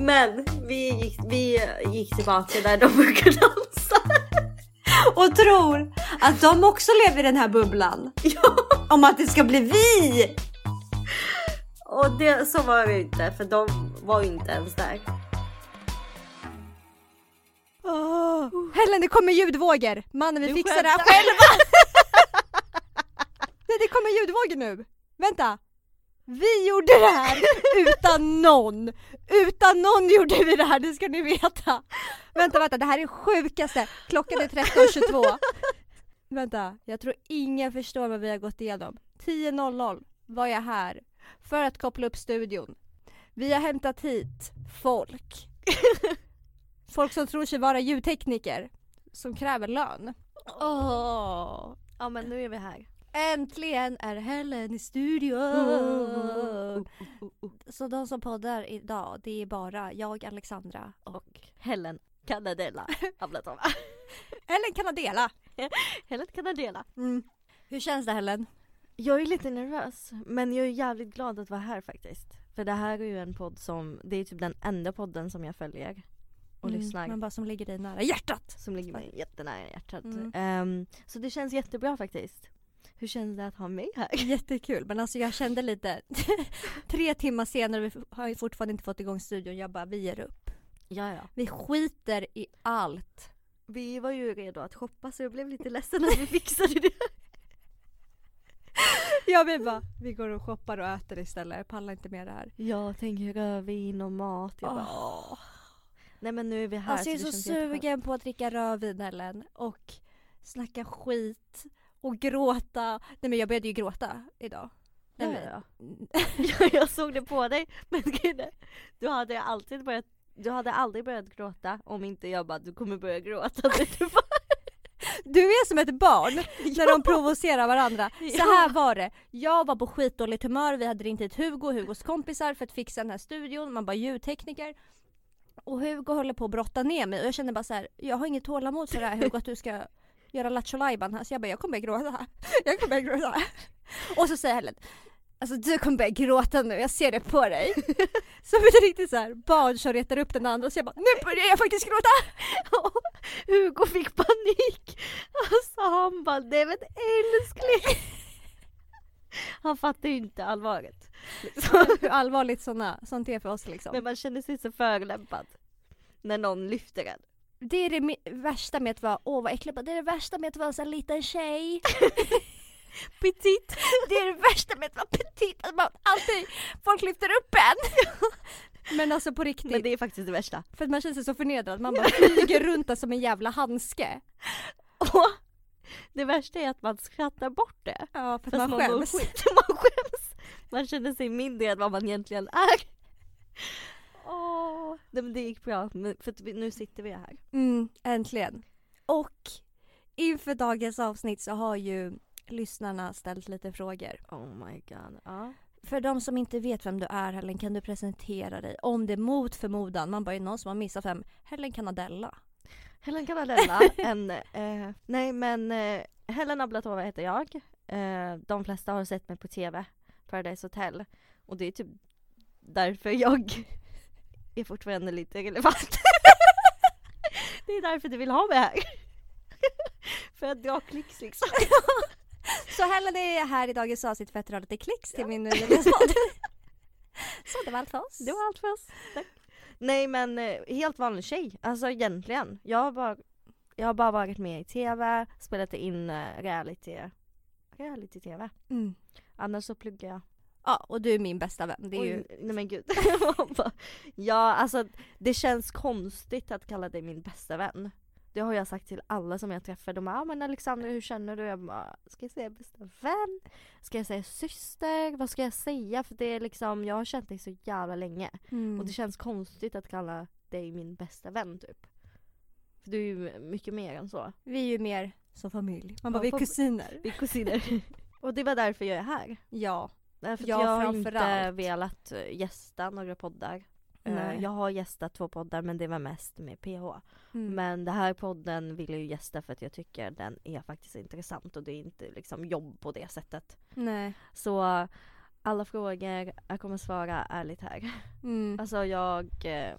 Men vi gick, vi gick tillbaka där de brukar dansa. Och tror att de också lever i den här bubblan. Ja. Om att det ska bli vi! Och det, så var det inte för de var ju inte ens där. Helen det kommer ljudvågor! Mannen vi Du fixar det här skämtar. själva! Nej det kommer ljudvågor nu! Vänta! Vi gjorde det här utan någon! Utan någon gjorde vi det här, det ska ni veta! Vänta vänta, det här är det sjukaste! Klockan är 13.22 Vänta, jag tror ingen förstår vad vi har gått igenom. 10.00 var jag här för att koppla upp studion. Vi har hämtat hit folk. Folk som tror sig vara ljudtekniker. Som kräver lön. Åh. Ja men nu är vi här. Äntligen är Helen i studion! Så de som poddar idag, det är bara jag, Alexandra och Helen Canadella Ablatova. Helen kan dela. Helen Canadella. Mm. Hur känns det Helen? Jag är lite nervös men jag är jävligt glad att vara här faktiskt. För det här är ju en podd som, det är typ den enda podden som jag följer och lyssnar. Men bara som ligger dig nära hjärtat. Som ligger mig jättenära hjärtat. Mm. Ehm, så det känns jättebra faktiskt. Hur känns det att ha mig här? Jättekul men alltså jag kände lite tre timmar senare, vi har ju fortfarande inte fått igång studion, jag bara vi ger upp. Ja, ja. Vi skiter i allt. Vi var ju redo att shoppa så jag blev lite ledsen att vi fixade det. Ja vi bara, vi går och shoppar och äter istället, jag pallar inte med det här. Jag tänker rödvin och mat. Jag bara, Åh. Nej men nu är vi här. Alltså jag är så sugen på att dricka rödvin Ellen och snacka skit och gråta. Nej men jag började ju gråta idag. Nej, ja, men- ja. jag såg det på dig. Men du hade alltid börjat du hade aldrig börjat gråta om inte jag bara du kommer börja gråta. Du är som ett barn när de provocerar varandra. Så här var det. Jag var på skitdåligt humör, vi hade ringt hit Hugo, Hugos kompisar för att fixa den här studion. Man bara ljudtekniker. Och Hugo håller på att brotta ner mig och jag känner bara så här, jag har inget tålamod för det här Hugo att du ska göra lattjo lajban här. Så jag bara, jag kommer börja gråta. Jag kommer börja gråta. Och så säger Helen, alltså du kommer börja gråta nu, jag ser det på dig. Så blir det riktigt så här, barn som retar upp den andra så jag bara, nu börjar jag faktiskt gråta. och Hugo fick panik. Alltså han bara, nej men älskling. Han fattar ju inte allvaret. Liksom. Hur allvarligt såna, sånt är för oss liksom. Men man känner sig så förolämpad. När någon lyfter en. Det är det värsta med att vara, åh vad äckligt, det är det värsta med att vara en sån liten tjej. Petit. Det är det värsta med att vara petit, att man alltid, folk lyfter upp en. Men alltså på riktigt, Men det är faktiskt det värsta. för att man känner sig så förnedrad, man bara flyger runt där som en jävla handske. Och det värsta är att man skrattar bort det. Ja, för att man mår skäms. skit. Man skäms. Man känner sig mindre än vad man egentligen är. Åh, nej men det gick bra, för nu sitter vi här. Mm, äntligen. Och inför dagens avsnitt så har ju lyssnarna ställt lite frågor. Oh my god. Ja. För de som inte vet vem du är Helen, kan du presentera dig? Om det mot förmodan, man bara är någon som har missat vem Helen Canadella. Helen Canadella, en, eh, nej men eh, Helen Ablatova heter jag. Eh, de flesta har sett mig på TV, Paradise Hotel. Och det är typ därför jag är fortfarande lite relevant. det är därför du vill ha mig här. för att dra klicks liksom. Så Helen är här i dagens avsnitt för att dra lite klicks till min nyhetspodd. Så det var allt för oss. Det var allt för oss. Tack. Nej men eh, helt vanlig tjej, alltså egentligen. Jag har bara, jag har bara varit med i TV, spelat in eh, reality, reality-TV. Mm. Annars så pluggar jag. Ja, och du är min bästa vän. Det är ju... Oj, nej men gud. Ja alltså det känns konstigt att kalla dig min bästa vän. Det har jag sagt till alla som jag träffar. De bara, ah, men Alexandra hur känner du? Jag bara, ska jag säga bästa vän? Ska jag säga syster? Vad ska jag säga? För det är liksom, jag har känt dig så jävla länge. Mm. Och det känns konstigt att kalla dig min bästa vän typ. För du är ju mycket mer än så. Vi är ju mer som familj. Man bara, Ja, vi är kusiner. Vi är kusiner. och det var därför jag är här. Ja. Därför att Ja, jag har inte allt. velat eh, gästa några poddar. Eh, Nej. Jag har gästat två poddar men det var mest med PH. Mm. Men det här podden vill jag ju gästa för att jag tycker den är faktiskt intressant och det är inte liksom jobb på det sättet. Nej. Så alla frågor, jag kommer svara ärligt här. Mm. Alltså jag, eh,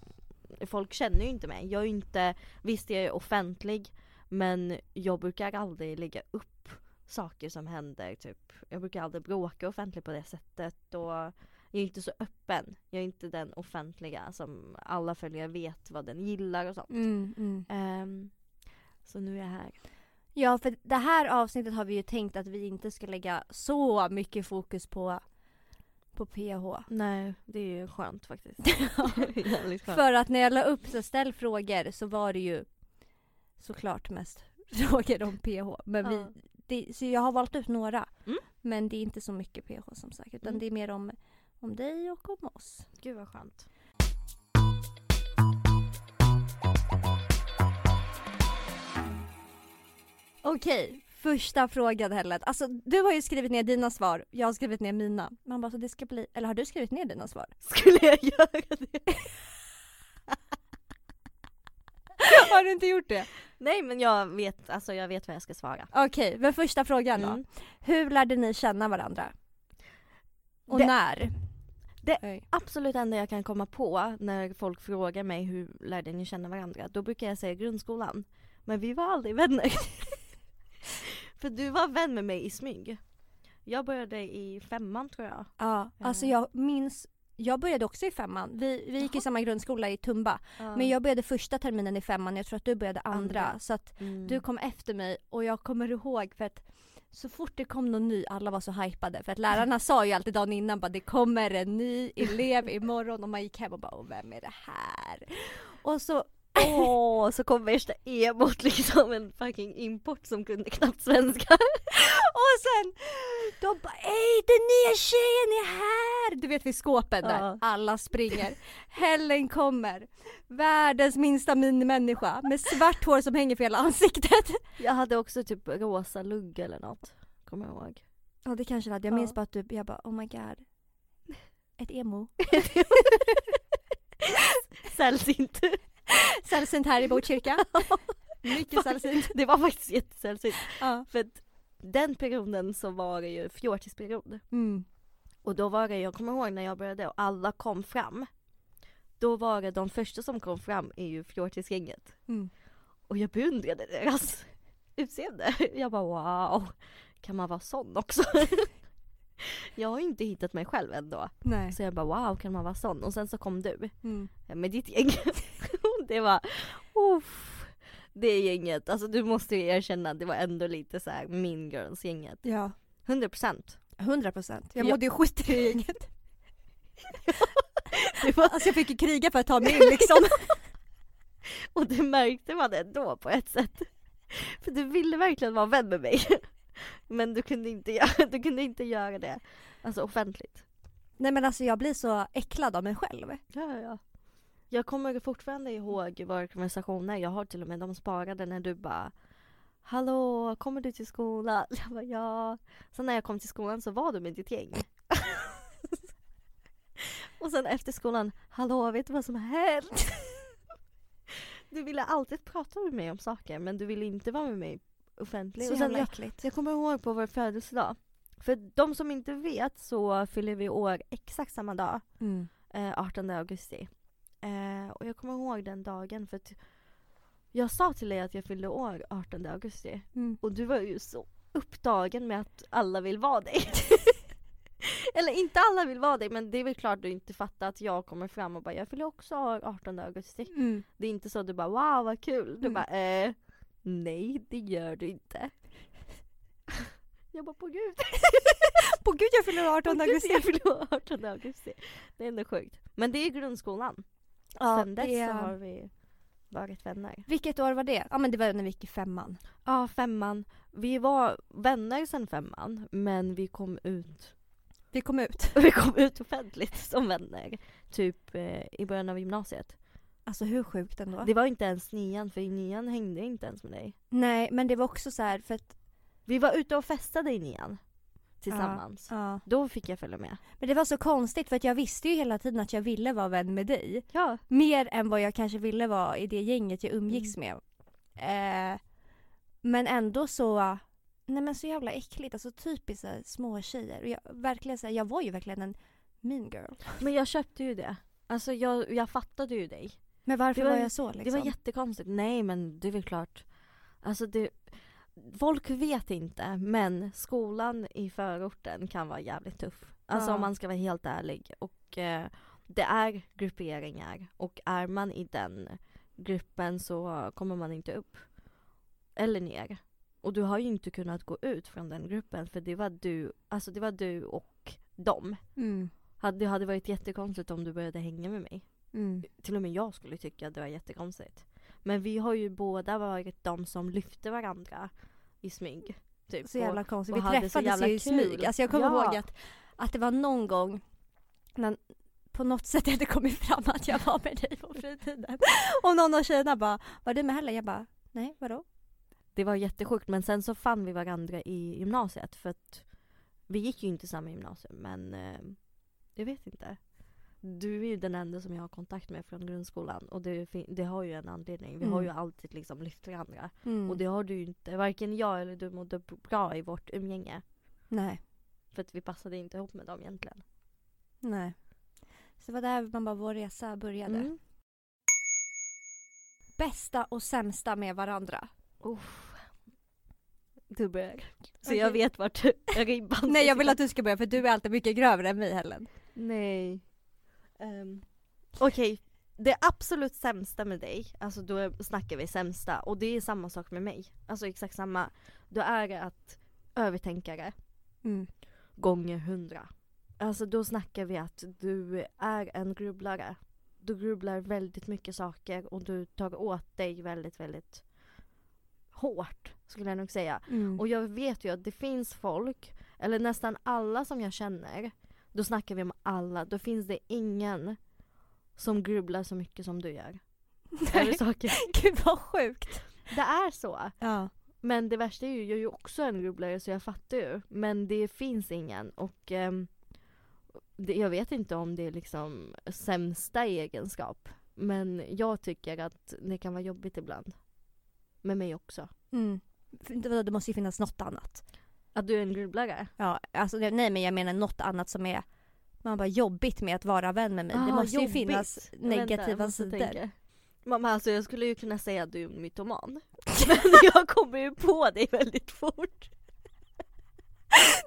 folk känner ju inte mig. Jag är inte, visst jag är offentlig men jag brukar aldrig lägga upp saker som händer typ. Jag brukar aldrig bråka offentligt på det sättet och jag är inte så öppen. Jag är inte den offentliga som alla följare vet vad den gillar och sånt. Mm, mm. Ehm, så nu är jag här. Ja, för det här avsnittet har vi ju tänkt att vi inte ska lägga så mycket fokus på, på PH. Nej, det är ju skönt faktiskt. Skönt. För att när jag la upp så ställ frågor så var det ju såklart mest frågor om PH. Men vi, Ja. Det, så jag har valt ut några. Mm. Men det är inte så mycket PH som sagt. Utan Mm. det är mer om, om dig och om oss. Gud vad skönt. Okej, första frågan Helen. Alltså du har ju skrivit ner dina svar, jag har skrivit ner mina. Man bara så det ska bli, eller har du skrivit ner dina svar? Skulle jag göra det? har du inte gjort det? Nej men jag vet, alltså jag vet vad jag ska svara. Okej, men första frågan då. Mm. Hur lärde ni känna varandra? Och Det- när? det- Oj. Absolut enda jag kan komma på när folk frågar mig hur lärde ni känna varandra, då brukar jag säga grundskolan. Men vi var aldrig vänner. För du var vän med mig i smyg. Jag började i femman tror jag. Ja, alltså jag minns jag började också i femman. Vi, vi gick i samma grundskola i Tumba. Men jag började första terminen i femman, jag tror att du började andra. Andra. Så att Mm. du kom efter mig och jag kommer ihåg för att så fort det kom någon ny, alla var så hypade. För att lärarna sa ju alltid dagen innan bara det kommer en ny elev imorgon och man gick hem och bara vem är det här? Och så Åh, så kom värsta emot liksom en fucking import som kunde knappt svenska. Och sen, de bara ej den nya tjejen är här! Du vet vid skåpen där, Ja. alla springer. Helen kommer, världens minsta minimänniska med svart hår som hänger för hela ansiktet. Jag hade också typ rosa lugg eller något. Kommer jag ihåg. Ja det kanske det hade, jag Ja. minns bara att du, jag bara oh my god. Ett emo. Sällsynt. Sällsynt här i Botkyrka. Mycket sällsynt. Det var faktiskt jättesällsynt. Ja. För att den perioden så var det ju fjortisperiod. Mm. Och då var det, jag kommer ihåg när jag började och alla kom fram. Då var det de första som kom fram är ju fjortisgänget. Mm. Och jag beundrade deras utseende. Jag bara wow, kan man vara sån också? jag har ju inte hittat mig själv ändå. Nej. Så jag bara wow, kan man vara sån? Och sen så kom du Mm. med ditt gäng. Det var, uff, det gänget, alltså du måste ju erkänna, det var ändå lite så här mean girls gänget. Ja. 100% 100 procent. Jag Ja. mådde ju skit i det gänget. det var, Alltså jag fick ju kriga för att ta mig in liksom. Och det märkte man ändå på ett sätt. För du ville verkligen vara vän med mig. Men du kunde inte göra, du kunde inte göra det alltså offentligt. Nej men alltså jag blir så äcklad av mig själv. Ja, ja. Jag kommer fortfarande ihåg våra konversationer, jag har till och med de sparade när du bara Hallå, kommer du till skolan? Jag bara ja. Sen när jag kom till skolan så var du med ditt gäng. Och sen efter skolan, hallå vet du vad som har hänt? Du ville alltid prata med mig om saker men du ville inte vara med mig offentligt. Så Och sen jag, äckligt. jag kommer ihåg på vår födelsedag. För de som inte vet så fyller vi år exakt samma dag. Mm. Eh, 18 augusti. Eh, och jag kommer ihåg den dagen för att jag sa till dig att jag fyllde år 18 augusti. Mm. Och du var ju så upptagen med att alla vill vara dig. Eller inte alla vill vara dig men det är väl klart du inte fattar att jag kommer fram och bara jag fyller också år 18 augusti. Mm. Det är inte så att du bara wow vad kul. Du Mm. bara eh, nej det gör du inte. Jag bara på gud. På gud jag fyller 18 Åh, gud, augusti. Jag fyller år 18 augusti. Det är ändå sjukt. Men det är grundskolan. Ja, Sen dess det- så har vi varit vänner. Vilket år var det? Ja men det var när vi gick i femman. Ja, femman. Vi var vänner sen femman, men vi kom ut Vi kom ut. vi kom ut offentligt som vänner. Typ eh, i början av gymnasiet. Alltså hur sjukt ändå. Det var inte ens nian, för i nian hängde jag inte ens med dig. Nej men det var också så här för att Vi var ute och festade i nian. Tillsammans. ja. Då fick jag följa med. Men det var så konstigt för att jag visste ju hela tiden att jag ville vara vän med dig. Ja. Mer än vad jag kanske ville vara i det gänget jag umgicks med. Eh, men ändå så nej men så jävla äckligt. Alltså typiskt små tjejer. Och jag, verkligen så här, jag var ju verkligen en mean girl. Men jag köpte ju det. Alltså jag, jag fattade ju dig. Men varför Det var- var, jag så liksom? Det var jättekonstigt. Nej men det är väl klart. Alltså det, folk vet inte men skolan i förorten kan vara jävligt tuff. Alltså Ja. om man ska vara helt ärlig. Och eh, det är grupperingar och är man i den gruppen så kommer man inte upp. Eller ner. Och du har ju inte kunnat gå ut från den gruppen för det var du, alltså det var du och dem. Mm. Det hade varit jättekonstigt om du började hänga med mig Mm. till och med jag skulle tycka att det var jättekonstigt. Men vi har ju båda varit de som lyfte varandra i smyg. Typ. Så jävla konstigt. och Vi hade så träffades ju i smyg. Alltså jag kommer Ja. ihåg att, att det var någon gång när på något sätt hade kommit fram att jag var med dig på fritiden. Och någon av tjejerna bara, var du med Helen? Jag bara, nej vadå? Det var jättesjukt men sen så fann vi varandra i gymnasiet för att vi gick ju inte samma gymnasium men eh, jag vet inte. Du är ju den enda som jag har kontakt med från grundskolan och det, det har ju en anledning. Vi har Mm. ju alltid liksom lyft varandra. Mm. Och det har du ju inte, varken jag eller du mådde bra i vårt umgänge. Nej, För att vi passade inte ihop med dem egentligen. nej. Så det var där man bara, vår resa började. Mm. Bästa och sämsta med varandra. Uff. Du börjar. Så Okej. jag vet vart ribban Nej jag vill att du ska börja för du är alltid mycket grövre än mig Helen. Nej. Um, Okej, det absolut sämsta med dig, alltså då snackar vi sämsta och det är samma sak med mig. Alltså exakt samma. Då är det att övertänkare Mm. gånger hundra. Alltså då snackar vi att du är en grubblare. Du grubblar väldigt mycket saker och du tar åt dig väldigt, väldigt hårt skulle jag nog säga. Mm. Och jag vet ju att det finns folk, eller nästan alla som jag känner, då snackar vi om alla, då finns det ingen som grubblar så mycket som du gör. Nej. saker. Gud vad sjukt. Det är så. Ja. Men det värsta är ju, jag är ju också en grubblare så jag fattar ju. Men det finns ingen och ehm, det, jag vet inte om det är liksom sämsta egenskap. Men jag tycker att det kan vara jobbigt ibland. Med mig också. Mm. Det måste ju finnas något annat. Att du är en grubblare. Ja, alltså nej men jag menar något annat som är man bara jobbigt med att vara vän med mig. det Ah, måste ju jobbigt. finnas Vänta, jag negativa måste sidor. tänka. Mamma alltså jag skulle ju kunna säga att du är mytoman. Men jag kommer ju på dig väldigt fort.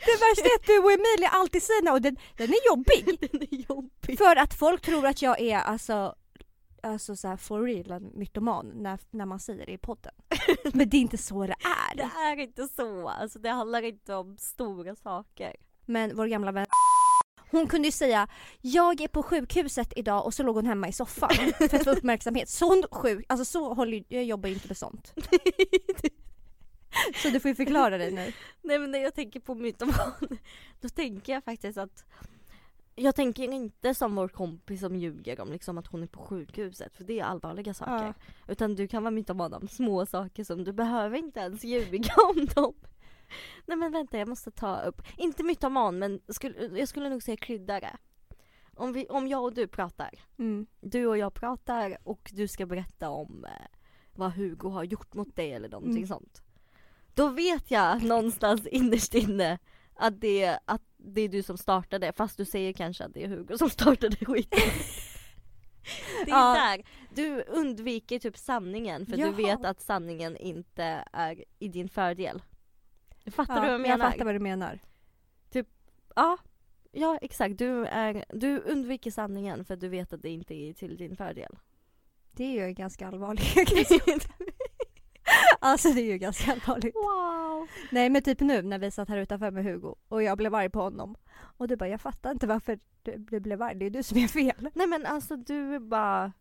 Det värsta är att du och Emilia alltid säger och den, den är jobbig. Den är jobbig. För att folk tror att jag är alltså Alltså såhär for real en mytoman när, när man säger det i podden. Men det är inte så det Det är. är inte så, alltså det handlar inte om stora saker. Men vår gamla vän hon kunde ju säga jag är på sjukhuset idag och så låg hon hemma i soffan för att få uppmärksamhet. Sån sjuk, alltså så håller jag jobbar ju inte med sånt. Så du får ju förklara dig nu. Nej men när jag tänker på mytoman, då tänker jag faktiskt att jag tänker inte som vår kompis som ljuger om liksom att hon är på sjukhuset för det är allvarliga saker. Ja. Utan du kan vara mytoman om små saker som du behöver inte ens ljuga om dem. Nej men vänta jag måste ta upp, inte mytoman men skulle, jag skulle nog säga kryddare. Om, vi, om jag och du pratar, Mm. du och jag pratar och du ska berätta om eh, vad Hugo har gjort mot dig eller någonting Mm. sånt. Då vet jag någonstans innerst inne att det, att det är du som startade fast du säger kanske att det är Hugo som startade skiten. Det är Ja. där. Du undviker typ sanningen för Jaha. du vet att sanningen inte är i din fördel. Fattar Ja, du vad jag menar? Jag fattar vad du menar. Ja, ja exakt. Du, är, du undviker sanningen för du vet att det inte är till din fördel. Det är ju en ganska allvarlig Alltså det är ju ganska allvarligt. Wow! Nej men typ nu när vi satt här utanför med Hugo och jag blev arg på honom. Och du bara jag fattar inte varför du, du blev arg, det är du som är fel. Nej men alltså du är bara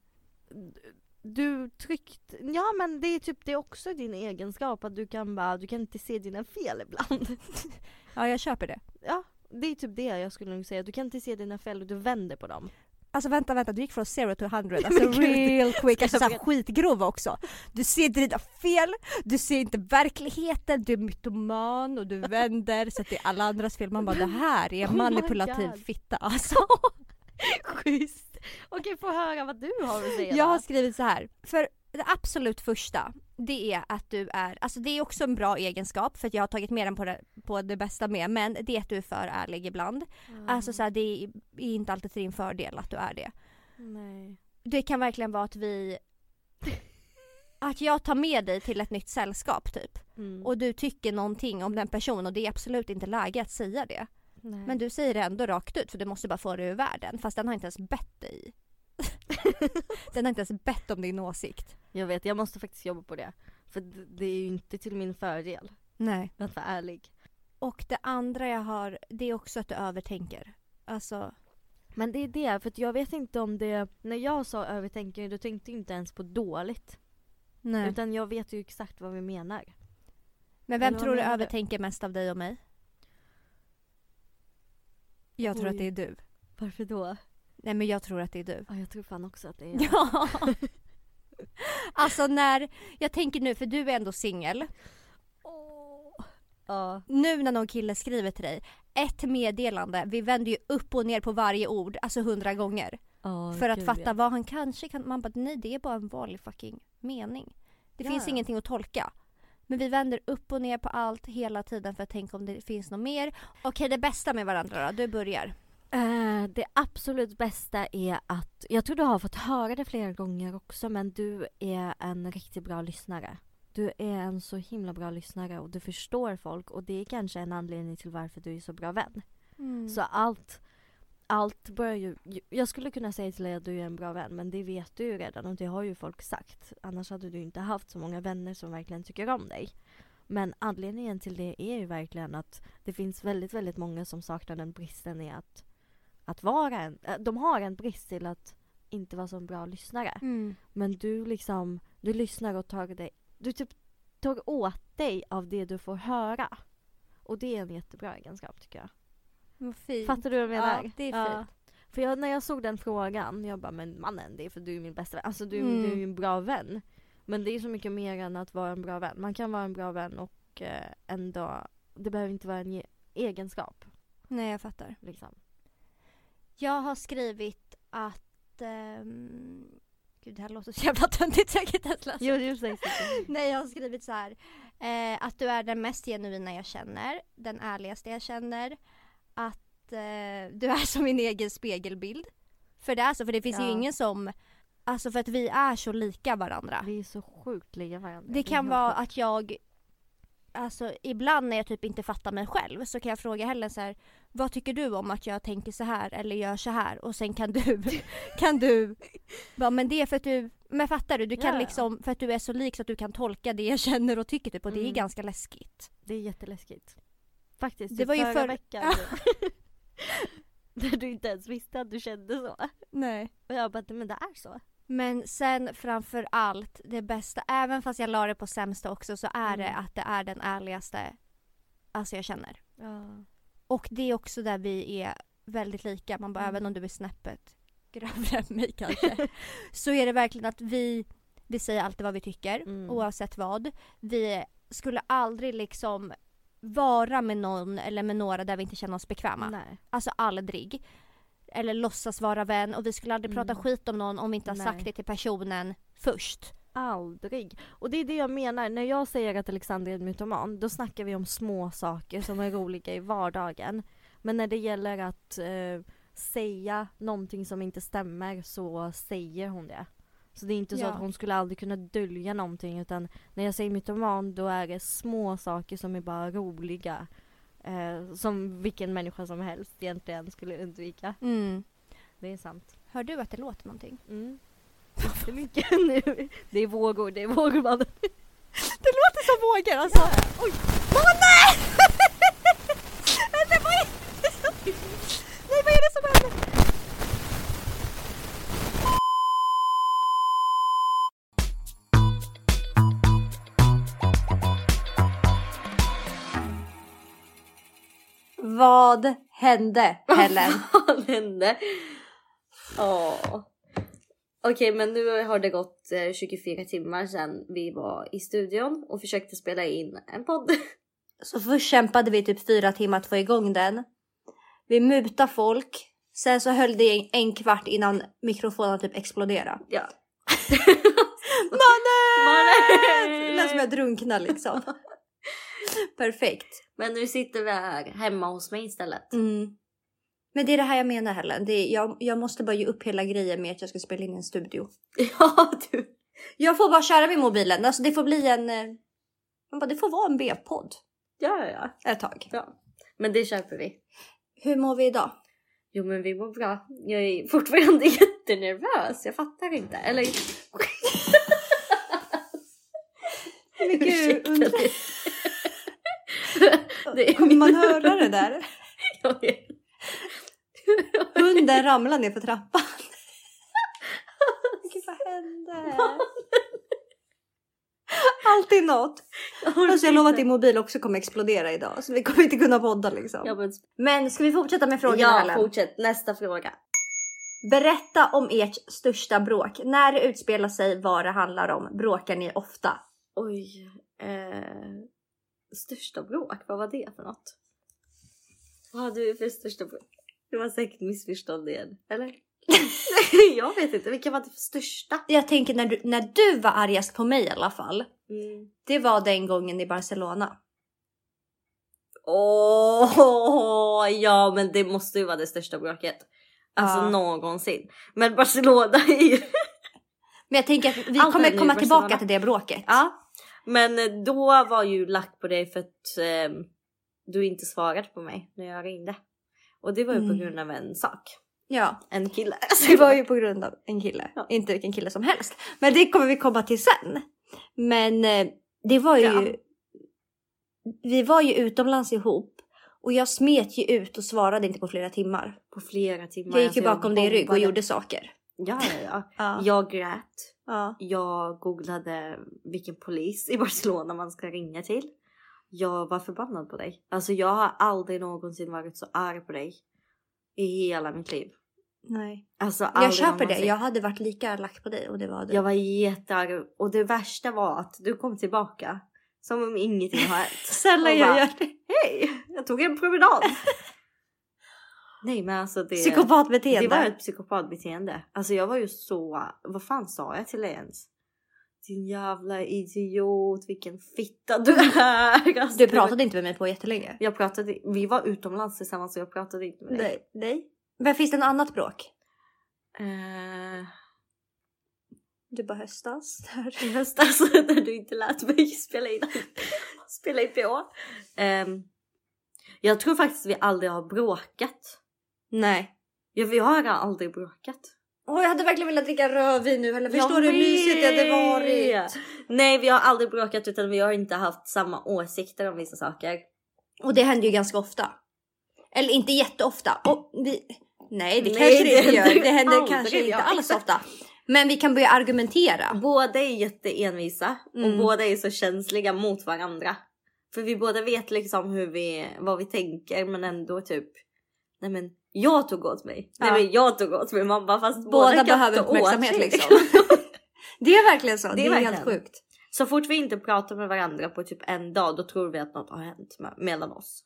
du tryckt, ja men det är typ det är också din egenskap att du kan bara, du kan inte se dina fel ibland. Ja jag köper det. Ja, det är typ det jag skulle nog säga, du kan inte se dina fel och du vänder på dem. Alltså vänta vänta, du gick från zero to hundred, alltså real quick, alltså såhär skitgrov också. Du ser inte dina fel, du ser inte verkligheten, du är mytoman och du vänder så att det är alla andras fel. Man bara det här är Oh manipulativ God. fitta alltså. Schysst! Okej, få höra vad du har att säga Jag har skrivit så här. för det absolut första, det är att du är, alltså det är också en bra egenskap för att jag har tagit med den på det, på det bästa med men det är att du är för ärlig ibland. Alltså så här, det är, är inte alltid till din fördel att du är det. Nej. Det kan verkligen vara att vi att jag tar med dig till ett nytt sällskap typ Mm. och du tycker någonting om den personen och det är absolut inte läge att säga det. Nej. Men du säger det ändå rakt ut för du måste bara få det ur världen fast den har inte ens bett dig. den har inte ens bett om din åsikt. Jag vet, jag måste faktiskt jobba på det. För det är ju inte till min fördel Nej. att vara ärlig. Och det andra jag har det är också att du övertänker. Alltså Men det är det, för jag vet inte om det, när jag sa övertänker då tänkte jag inte ens på dåligt. nej. Utan jag vet ju exakt vad vi menar. Men vem Eller tror du menar du? övertänker mest av dig och mig? Jag tror Oj. att det är du. Varför då? Nej men jag tror att det är du. Ja, jag tror fan också att det är Ja. Alltså när, jag tänker nu för du är ändå singel. Ja. Nu när någon kille skriver till dig, ett meddelande, vi vänder ju upp och ner på varje ord, alltså hundra gånger. Ja, för att fatta ja. vad han kanske kan, man bara nej det är bara en vanlig fucking mening. Det Ja, finns ingenting att tolka. Men vi vänder upp och ner på allt hela tiden för att tänka om det finns något mer. Okej det bästa med varandra då, du börjar. Eh, det absolut bästa är att, jag tror du har fått höra det flera gånger också men du är en riktigt bra lyssnare. Du är en så himla bra lyssnare och du förstår folk och det är kanske en anledning till varför du är så bra vän. Så allt, allt börjar ju, jag skulle kunna säga till dig att du är en bra vän men det vet du ju redan och det har ju folk sagt. Annars hade du inte haft så många vänner som verkligen tycker om dig. Men anledningen till det är ju verkligen att det finns väldigt, väldigt många som saknar den bristen i att, att vara en, äh, de har en brist till att inte vara så en bra lyssnare. Mm. Men du liksom, du lyssnar och tar dig, du typ tar åt dig av det du får höra. Och det är en jättebra egenskap tycker jag. Vad fint. Fattar du vad jag menar? Ja, det är fint. För jag, när jag såg den frågan, jag bara men mannen det är för du är min bästa vän. Alltså du, Mm. du är ju en bra vän. Men det är så mycket mer än att vara en bra vän. Man kan vara en bra vän och eh, ändå, det behöver inte vara en ge- egenskap. Nej jag fattar. Liksom. Jag har skrivit att... ehm, Gud det här låter så jävla töntigt så jag kan inte ens läsa. Jo, jo, säg, Nej jag har skrivit så här. Eh, att du är den mest genuina jag känner. Den ärligaste jag känner. Att eh, du är som min egen spegelbild. För det är så, för det finns ju Ja. ingen som... Alltså för att vi är så lika varandra. Vi är så sjukt lika varandra. Det kan vara sjukt. att jag Alltså ibland när jag typ inte fattar mig själv så kan jag fråga Helen så här, Vad tycker du om att jag tänker så här eller gör så här? Och sen kan du Kan du bara, men det är för att du Men fattar du? Du kan Ja. liksom För att du är så lik så att du kan tolka det jag känner och tycker typ och det är Mm. ganska läskigt Det är jätteläskigt. Faktiskt, Det typ var ju förra för- veckan. Där du inte ens visste att du kände så. Nej Och jag bara, men det är så. Men sen framför allt det bästa, även fast jag la det på sämsta också så är det Mm. att det är den ärligaste Alltså jag känner Ja. Och det är också där vi är väldigt lika. Man bara, Mm. även om du är snäppet grövre än mig kanske. så är det verkligen att vi, vi säger alltid vad vi tycker Mm. oavsett vad. Vi skulle aldrig liksom vara med någon eller med några där vi inte känner oss bekväma. Nej. Alltså aldrig. Eller låtsas vara vän och vi skulle aldrig prata Mm. skit om någon om vi inte har Nej. sagt det till personen först. Aldrig. Och det är det jag menar, när jag säger att Alexander är en mytoman, då snackar vi om små saker som är roliga i vardagen. Men när det gäller att eh, säga någonting som inte stämmer så säger hon det. Så det är inte så Ja. att hon skulle aldrig kunna dölja någonting utan när jag säger mytoman då är det små saker som är bara roliga. Eh, som vilken människa som helst egentligen skulle undvika. Mm. Det är sant. Hör du att det låter någonting? Mm. Jättemycket nu. Det är vågor, det är vågmannen. Det låter som vågor alltså! Oj! Mamma Vad hände Helen? Vad hände? Åh. Okej men nu har det gått eh, 24 timmar sedan vi var i studion och försökte spela in en podd. Så först kämpade vi typ fyra timmar att få igång den. Vi mutade folk. Sen så höll det en, kvart innan mikrofonen typ exploderade. Ja. Mannen! Det Mannen! lät som jag drunknar liksom. Perfekt. Men nu sitter vi här hemma hos mig istället. Mm. Men det är det här jag menar Helen. Det är, jag, jag måste bara ge upp hela grejen med att jag ska spela in i en studio. Ja, du. Jag får bara köra med mobilen. Alltså det får bli en... eh, man bara, Det får vara en B-podd Ja, ja, ja. ett tag. ja. Men det köper vi. Hur mår vi idag? Jo, men vi mår bra. Jag är fortfarande jättenervös. Jag fattar inte. Eller... Men gud, undrar- det. Kommer man höra det där? Jag vet. Hunden ramlar ner för trappan. Gud vad hände? Alltid något. Alltså jag lovar att din mobil också kommer explodera idag så vi kommer inte kunna podda liksom. Men ska vi fortsätta med frågorna ja Helen? fortsätt. Nästa fråga. Berätta om ert största bråk. När det utspelar sig, vad det handlar om. Bråkar ni ofta? Oj. Eh... Största bråk, vad var det för något? Vad hade du för största bråk? Det var säkert missförstånd igen, eller? jag vet inte, vilka var det för största? Jag tänker när du, när du var argast på mig i alla fall. Mm. Det var den gången i Barcelona. Åh, ja men det måste ju vara det största bråket. Alltså Ja. någonsin. Men Barcelona är ju... Men jag tänker att vi Allt kommer komma tillbaka till det bråket. Ja. Men eh, då var ju lack på dig för att eh, du inte svarade på mig när jag ringde. Och det var ju på Mm. grund av en sak. ja. En kille. Det var ju på grund av en kille. Ja. Inte vilken kille som helst. Men det kommer vi komma till sen. Men eh, det var ju... Ja. Vi var ju utomlands ihop. Och jag smet ju ut och svarade inte på flera timmar. På flera timmar. Jag gick ju Alltså, bakom din rygg och gjorde saker. Ja, ja, ja. Ja. Jag grät. ja. Jag googlade vilken polis i Barcelona man ska ringa till. Jag var förbannad på dig. Alltså jag har aldrig någonsin varit så arg på dig. I hela mitt liv. Nej. Alltså Jag köper det. någonsin. Jag hade varit lika lack på dig och det var du. Jag var jättearg och det värsta var att du kom tillbaka som om ingenting har hänt. Sällan jag bara, gör det. Hej! Jag tog en promenad. Nej men alltså det... Psykopatbeteende. Det var ett psykopatbeteende. Alltså jag var ju så... Vad fan sa jag till dig ens? Din jävla idiot, vilken fitta du är. Alltså, Du pratade inte med mig på jättelänge. Jag pratade... Vi var utomlands tillsammans så jag pratade inte med dig. Nej. Nej. Men finns det något annat bråk? Eh, Du bara höstas. Där. Höstas när du inte lät mig spela in, spela in på. Ehm, jag tror faktiskt vi aldrig har bråkat. Nej. Ja, vi har aldrig bråkat. Åh, jag hade verkligen velat dricka rödvin nu. Eller förstår du hur mysigt det hade varit? Nej, vi har aldrig bråkat utan vi har inte haft samma åsikter om vissa saker. Och det händer ju ganska ofta. Eller inte jätteofta. Och vi... Nej, det Nej, kanske det inte gör. Det händer kanske inte alls ofta. Men vi kan börja argumentera. Båda är jätteenvisa Mm. och båda är så känsliga mot varandra. För vi båda vet liksom hur vi, vad vi tänker men ändå typ Nej men jag tog åt mig. Nej Ja. men jag tog åt mig. Man bara fast Båda kan behöver uppmärksamhet liksom. Det är verkligen så. Det Det är, är helt verkligen. sjukt. Så fort vi inte pratar med varandra på typ en dag då tror vi att något har hänt me- mellan oss.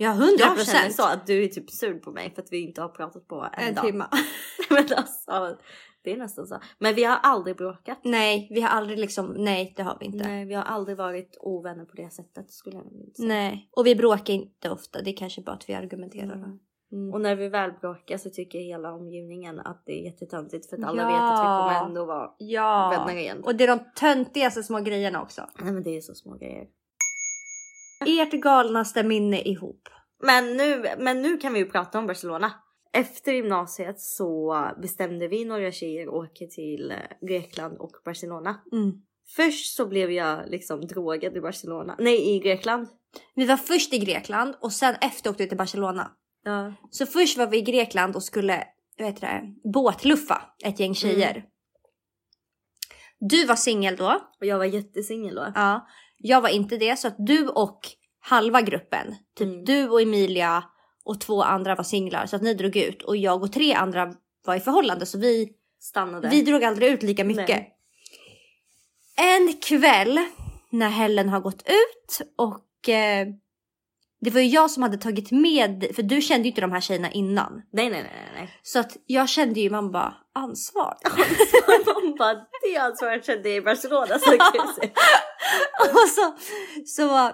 Ja, hundra Jag känner procent. så att du är typ sur på mig för att vi inte har pratat på en, En dag. timme. men alltså, det är nästan så. Men vi har aldrig bråkat. Nej, vi har aldrig liksom, nej det har vi inte. Nej. Nej, vi har aldrig varit ovänner på det sättet skulle jag vilja säga. Och vi bråkar inte ofta, det är kanske bara att vi argumenterar. Mm. Mm. Och när vi väl bråkar så tycker hela omgivningen att det är jättetöntigt för att alla Ja. vet att vi kommer ändå vara Ja, vänner igen. och det är de töntigaste små grejerna också. Nej men det är så små grejer. Ert galnaste minne ihop. Men nu, men nu kan vi ju prata om Barcelona. Efter gymnasiet så bestämde vi några tjejer åka till eh, Grekland och Barcelona. Mm. Först så blev jag liksom drogad i Barcelona. Nej i Grekland. Vi var först i Grekland och sen efter åkte vi till Barcelona. Ja. Så först var vi i Grekland och skulle heter det, båtluffa ett gäng tjejer. Du var singel då. Och jag var jättesingel då. Ja. Jag var inte det så att du och halva gruppen, typ Mm. du och Emilia och två andra var singlar så att ni drog ut och jag och tre andra var i förhållande så vi, Stannade. vi drog aldrig ut lika mycket. Nej. En kväll när Helen har gått ut och eh, det var ju jag som hade tagit med, för du kände ju inte de här tjejerna innan. Nej nej nej nej. Så att jag kände ju man bara, ansvar. Man bara, det ansvaret kände jag i Barcelona så och så, så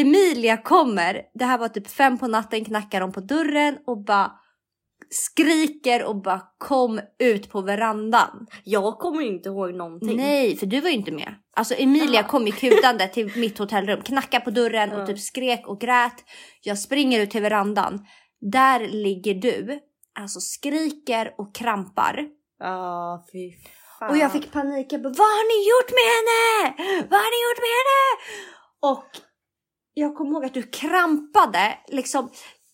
Emilia kommer, det här var typ fem på natten, knackar de på dörren och bara skriker och bara kom ut på verandan. Jag kommer inte ihåg någonting. Nej, för du var ju inte med. Alltså Emilia Ja. kom ju kutande till mitt hotellrum, knackade på dörren och Ja. typ skrek och grät. Jag springer ut till verandan. Där ligger du, alltså skriker och krampar. Ja, fy fan. Och jag fick panik. Jag bara, vad har ni gjort med henne? Vad har ni gjort med henne? Och jag kommer ihåg att du krampade liksom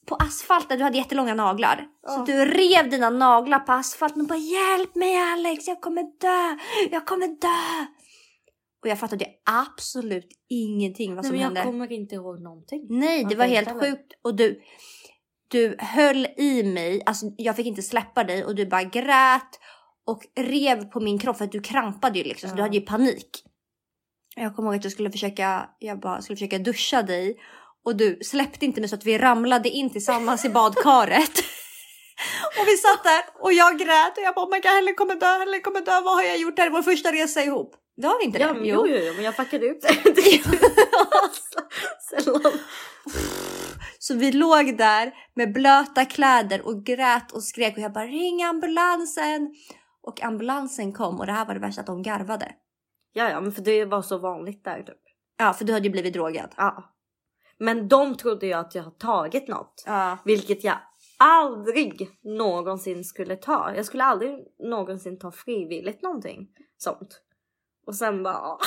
på asfalten. Du hade jättelånga naglar. Så Ja. att du rev dina naglar på asfalten och bara hjälp mig Alex, jag kommer dö, jag kommer dö. Och jag fattade absolut ingenting vad Nej, som men jag hände. kommer inte ihåg någonting. Nej, det var helt heller? sjukt. Och du, du höll i mig, alltså jag fick inte släppa dig och du bara grät och rev på min kropp för att du krampade ju liksom, så du Ja. hade ju panik. Jag kommer ihåg att jag skulle försöka, jag bara skulle försöka duscha dig och du släppte inte mig så att vi ramlade in tillsammans i badkaret. och vi satt där och jag grät och jag bara oh my God, Helen kommer dö, Helen kommer dö, vad har jag gjort? Det här är vår första resa ihop. Det har vi inte Ja, det? men, jo, jo, jo, men jag fuckade upp det. Sällan. Så vi låg där med blöta kläder och grät och skrek och jag bara ring ambulansen. Och ambulansen kom och det här var det värsta att de garvade. Ja, ja, men för det var så vanligt där typ. Ja, för du hade ju blivit drogad. Ja. Men de trodde ju att jag har tagit något. Ja. Vilket jag aldrig någonsin skulle ta. Jag skulle aldrig någonsin ta frivilligt någonting sånt. Och sen bara,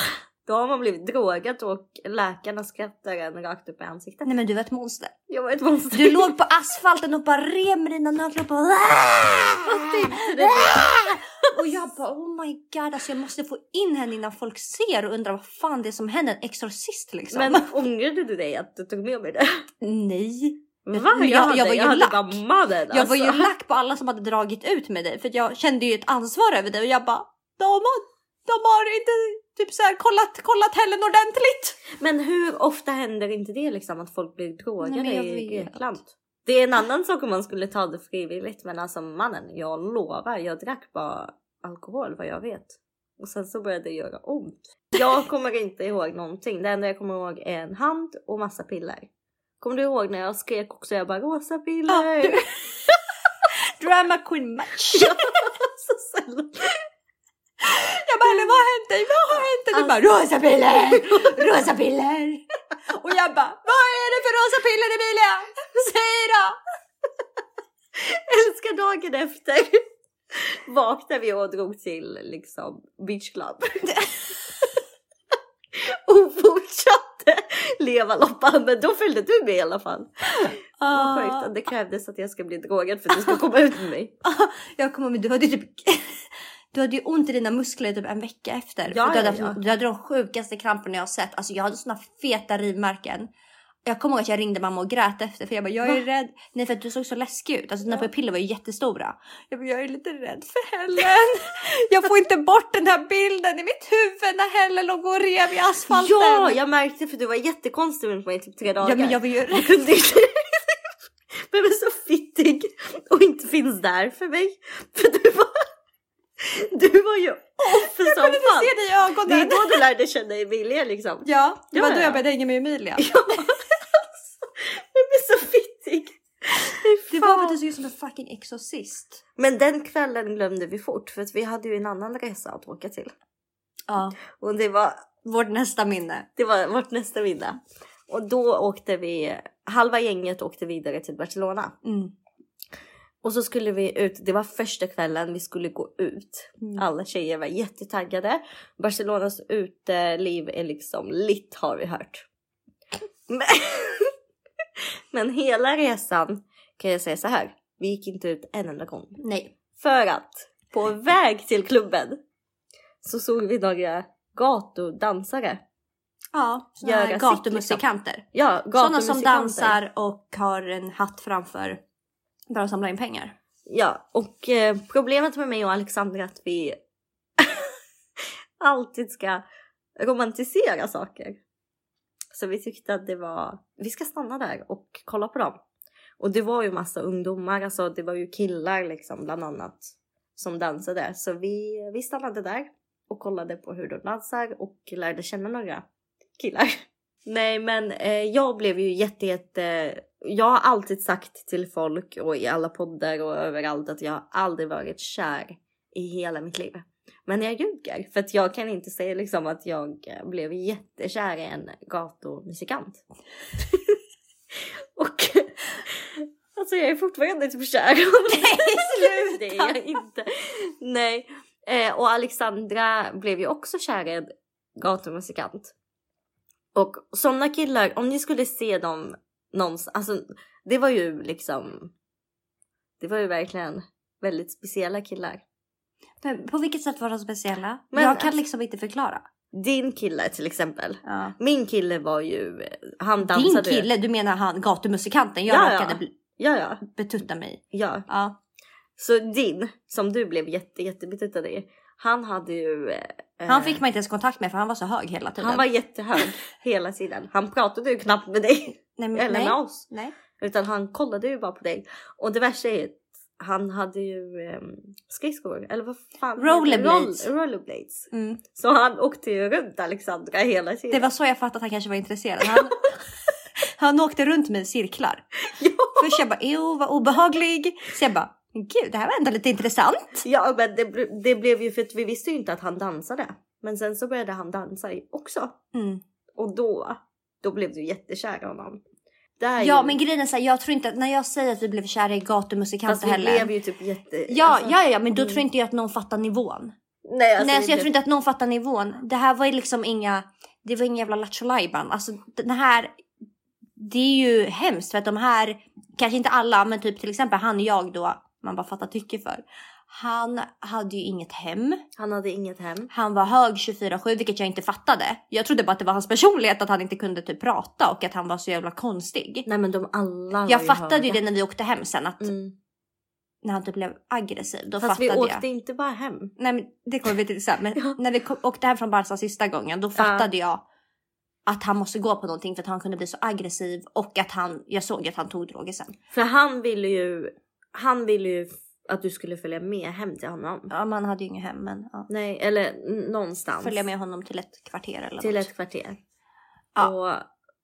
då har man blivit drogad och läkarna skrattar en rakt upp i ansiktet. Nej men du var ett monster. Jag var ett monster. Du låg på asfalten och bara rev med dina naglar och bara? Och jag bara oh my god alltså jag måste få in henne innan folk ser och undrar vad fan det är som händer. En exorcist liksom. Men ångrade du dig att du tog med mig det? nej. Va? Jag, jag- hade, jag var ju hade lack. bara mannen Jag var ju alltså. lack på alla som hade dragit ut med dig för jag kände ju ett ansvar över dig och jag bara de har, de har inte typ så här kollat, kollat Helen ordentligt. Men hur ofta händer inte det liksom att folk blir drogade Nej, i. Grekland? Det är en annan sak om man skulle ta det frivilligt men alltså mannen, jag lovar, jag drack bara alkohol vad jag vet. Och sen så började det göra ont. Jag kommer inte ihåg någonting. Det enda jag kommer ihåg är en hand och massa piller. Kommer du ihåg när jag skrek också? Jag bara rosa piller. Ja, du- Drama queen match. Ja, så sällan. Jag bara vad har hänt dig? Vad har hänt dig? Du bara rosa piller, rosa piller. Och jag bara vad är det för rosa piller Emilia? Säg då. Älskar dagen efter. Vaknade vi och drog till liksom beach club. och fortsatte leva loppan men då följde du med i alla fall. Att det krävdes att jag ska bli drogad för att du ska komma ut med mig. Jag kommer ihåg, du hade typ du hade ju ont i dina muskler typ en vecka efter. Ja, du, hade ja, haft, ja. du hade de sjukaste kramperna jag har sett. Alltså jag hade såna feta rivmärken. Jag kommer ihåg att jag ringde mamma och grät efter för jag bara jag är Va? rädd. Nej för att du såg så läskig ut. Alltså dina Ja. pupiller var ju jättestora. Jag bara jag är lite rädd för Helen. jag får inte bort den här bilden i mitt huvud när Helen låg och rev i asfalten. Ja, jag märkte för du var jättekonstig mot mig i typ tre dagar. ja men jag var ju Jag kunde inte... Är så fittig och inte finns där för mig. För du var... Du var ju off som Jag kunde inte fan. se dig i Det är ögonen. då du lärde känna Emilia liksom. Ja, det var Ja, då ja. jag började hänga med Emilia. Ja, alltså, jag blir så fittig. Det var för fan. att du såg ut som en fucking exorcist. Men den kvällen glömde vi fort för att vi hade ju en annan resa att åka till. Ja. Och det var, Vårt nästa minne. det var vårt nästa middag. Och då åkte vi, halva gänget åkte vidare till Barcelona. Mm. Och så skulle vi ut, det var första kvällen vi skulle gå ut. Mm. Alla tjejer var jättetaggade. Barcelonas uteliv är liksom litt har vi hört. Men, men hela resan kan jag säga så här. Vi gick inte ut en enda gång. Nej. För att på väg till klubben så såg vi några gatudansare. Ja, Göra sitt, gatumusikanter. Ja, Sådana som dansar och har en hatt framför för samla in pengar. Ja, och eh, problemet med mig och Alexandra är att vi alltid ska romantisera saker. Så vi tyckte att det var, vi ska stanna där och kolla på dem. Och det var ju massa ungdomar, alltså det var ju killar liksom bland annat som dansade så vi, vi stannade där och kollade på hur de dansar och lärde känna några killar. Nej men eh, jag blev ju jätte jätte jag har alltid sagt till folk och i alla poddar och överallt att jag har aldrig varit kär i hela mitt liv. Men jag ljuger för att jag kan inte säga liksom att jag blev jättekär i en gatumusikant. och alltså jag är fortfarande typ kär. Nej det är jag inte. Nej. Eh, och Alexandra blev ju också kär i en gatumusikant. Och sådana killar, om ni skulle se dem någonstans, alltså det var ju liksom, det var ju verkligen väldigt speciella killar. Men på vilket sätt var de speciella? Men jag kan liksom inte förklara. Din kille till exempel. Ja. Min kille var ju, han Din dansade ju- kille, du menar han gatumusikanten? Jag Ja, råkade Ja, ja, betutta mig. ja. Ja. Så din, som du blev jätte, jättebetuttad i, han hade ju... eh, Han fick man inte ens kontakt med för han var så hög hela tiden. Han var jättehög hela tiden. Han pratade ju knappt med dig nej, men, eller nej. med oss. nej. Utan han kollade ju bara på dig. Och det värsta är att han hade ju um, skridskor, eller vad fan? Rollerblades. Roll, rollerblades. Mm. Så han åkte ju runt Alexandra hela tiden. Det var så jag fattade att han kanske var intresserad. Han, han åkte runt med i cirklar. Ja. Först jag bara, ew vad obehaglig. Så jag bara, gud det här var ändå lite intressant. Ja men det, det blev ju för att vi visste ju inte att han dansade. Men sen så började han dansa också. Mm. Och då, då blev du jättekär i honom. Ja ju, men grejen är så här, jag tror inte att när jag säger att vi blev kära i fast gatumusikanter vi heller. blev ju typ jätte... Ja, alltså- ja, ja, men då mm. tror inte jag att någon fattar nivån. Nej, alltså, Nej, vi alltså jag tror inte att någon fattar nivån. Det här var ju liksom inga, det var inga jävla lattjo. Alltså den här, det är ju hemskt för att de här, kanske inte alla, men typ till exempel han jag då, man bara fattar tycke för. Han hade ju inget hem. Han hade inget hem. Han var hög 24-7, vilket jag inte fattade. Jag trodde bara att det var hans personlighet, att han inte kunde typ prata och att han var så jävla konstig. Nej men de alla var Jag ju fattade ju höga. det när vi åkte hem sen, att Mm. när han typ blev aggressiv, då Fast vi fattade åkte jag. inte bara hem. Nej men det kommer vi till sen. Men Ja. när vi kom, åkte hem från Barca sista gången då fattade jag att han måste gå på någonting för att han kunde bli så aggressiv och att han, jag såg att han tog droger sen. För han ville ju, han ville ju att du skulle följa med hem till honom. Ja man hade ju inget hem men ja. Nej, eller någonstans. Följa med honom till ett kvarter eller till något. ett kvarter. Ja. Och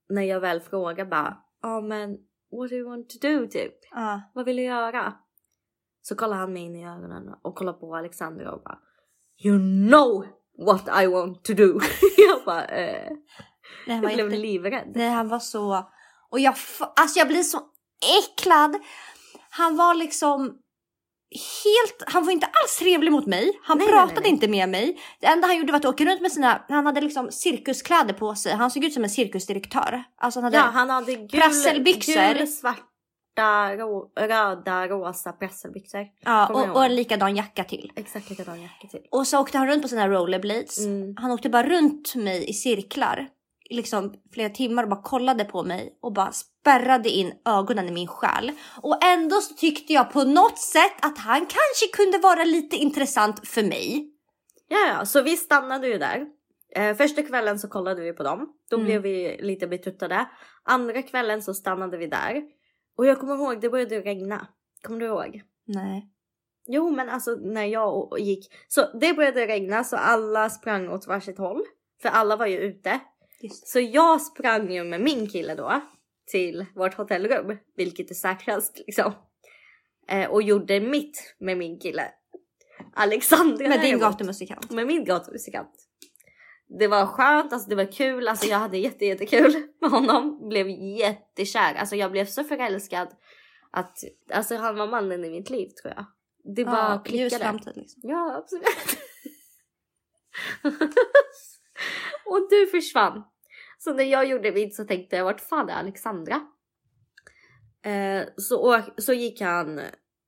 när jag väl frågar bara, ja men what do you want to do typ? Ja. Vad vill du göra? Så kollar han mig in i ögonen och kollar på Alexandra och bara You know what I want to do. jag bara eh, här jag blev inte... livrädd. Nej han var så... Och jag, alltså jag blir så äcklad. Han var liksom helt... Han var inte alls trevlig mot mig. Han Nej, pratade nej, nej. inte med mig. Det enda han gjorde var att åka runt med sina... Han hade liksom cirkuskläder på sig. Han såg ut som en cirkusdirektör. Alltså han hade... Ja han hade gul, Prasselbyxor. gul svarta, rå, röda, rosa prasselbyxor. Ja, och, och en likadan jacka till. Exakt likadan jacka till. Och så åkte han runt på sina rollerblades. Mm. Han åkte bara runt mig i cirklar. Liksom flera timmar och bara kollade på mig och bara spärrade in ögonen i min själ. Och ändå så tyckte jag på något sätt att han kanske kunde vara lite intressant för mig. Ja, ja, så vi stannade ju där. Eh, första kvällen så kollade vi på dem. Då Mm. blev vi lite betuttade. Andra kvällen så stannade vi där. Och jag kommer ihåg, det började regna. Kommer du ihåg? Nej. Jo, men alltså när jag gick. Så det började regna så alla sprang åt varsitt håll. För alla var ju ute. Just. Så jag sprang ju med min kille då till vårt hotellrum, vilket är säkrast liksom. Eh, och gjorde mitt med min kille. Alexandra Med din gatumusikant. med min gatumusikant. Det var skönt, alltså det var kul, alltså jag hade jätte, jättekul med honom. Blev jättekär, alltså jag blev så förälskad att alltså han var mannen i mitt liv tror jag. Det bara Ja, ljus klickade. framtid liksom. Ja, absolut. och du försvann. Så när jag gjorde mitt så tänkte jag, vart fan är Alexandra? Eh, så, så gick han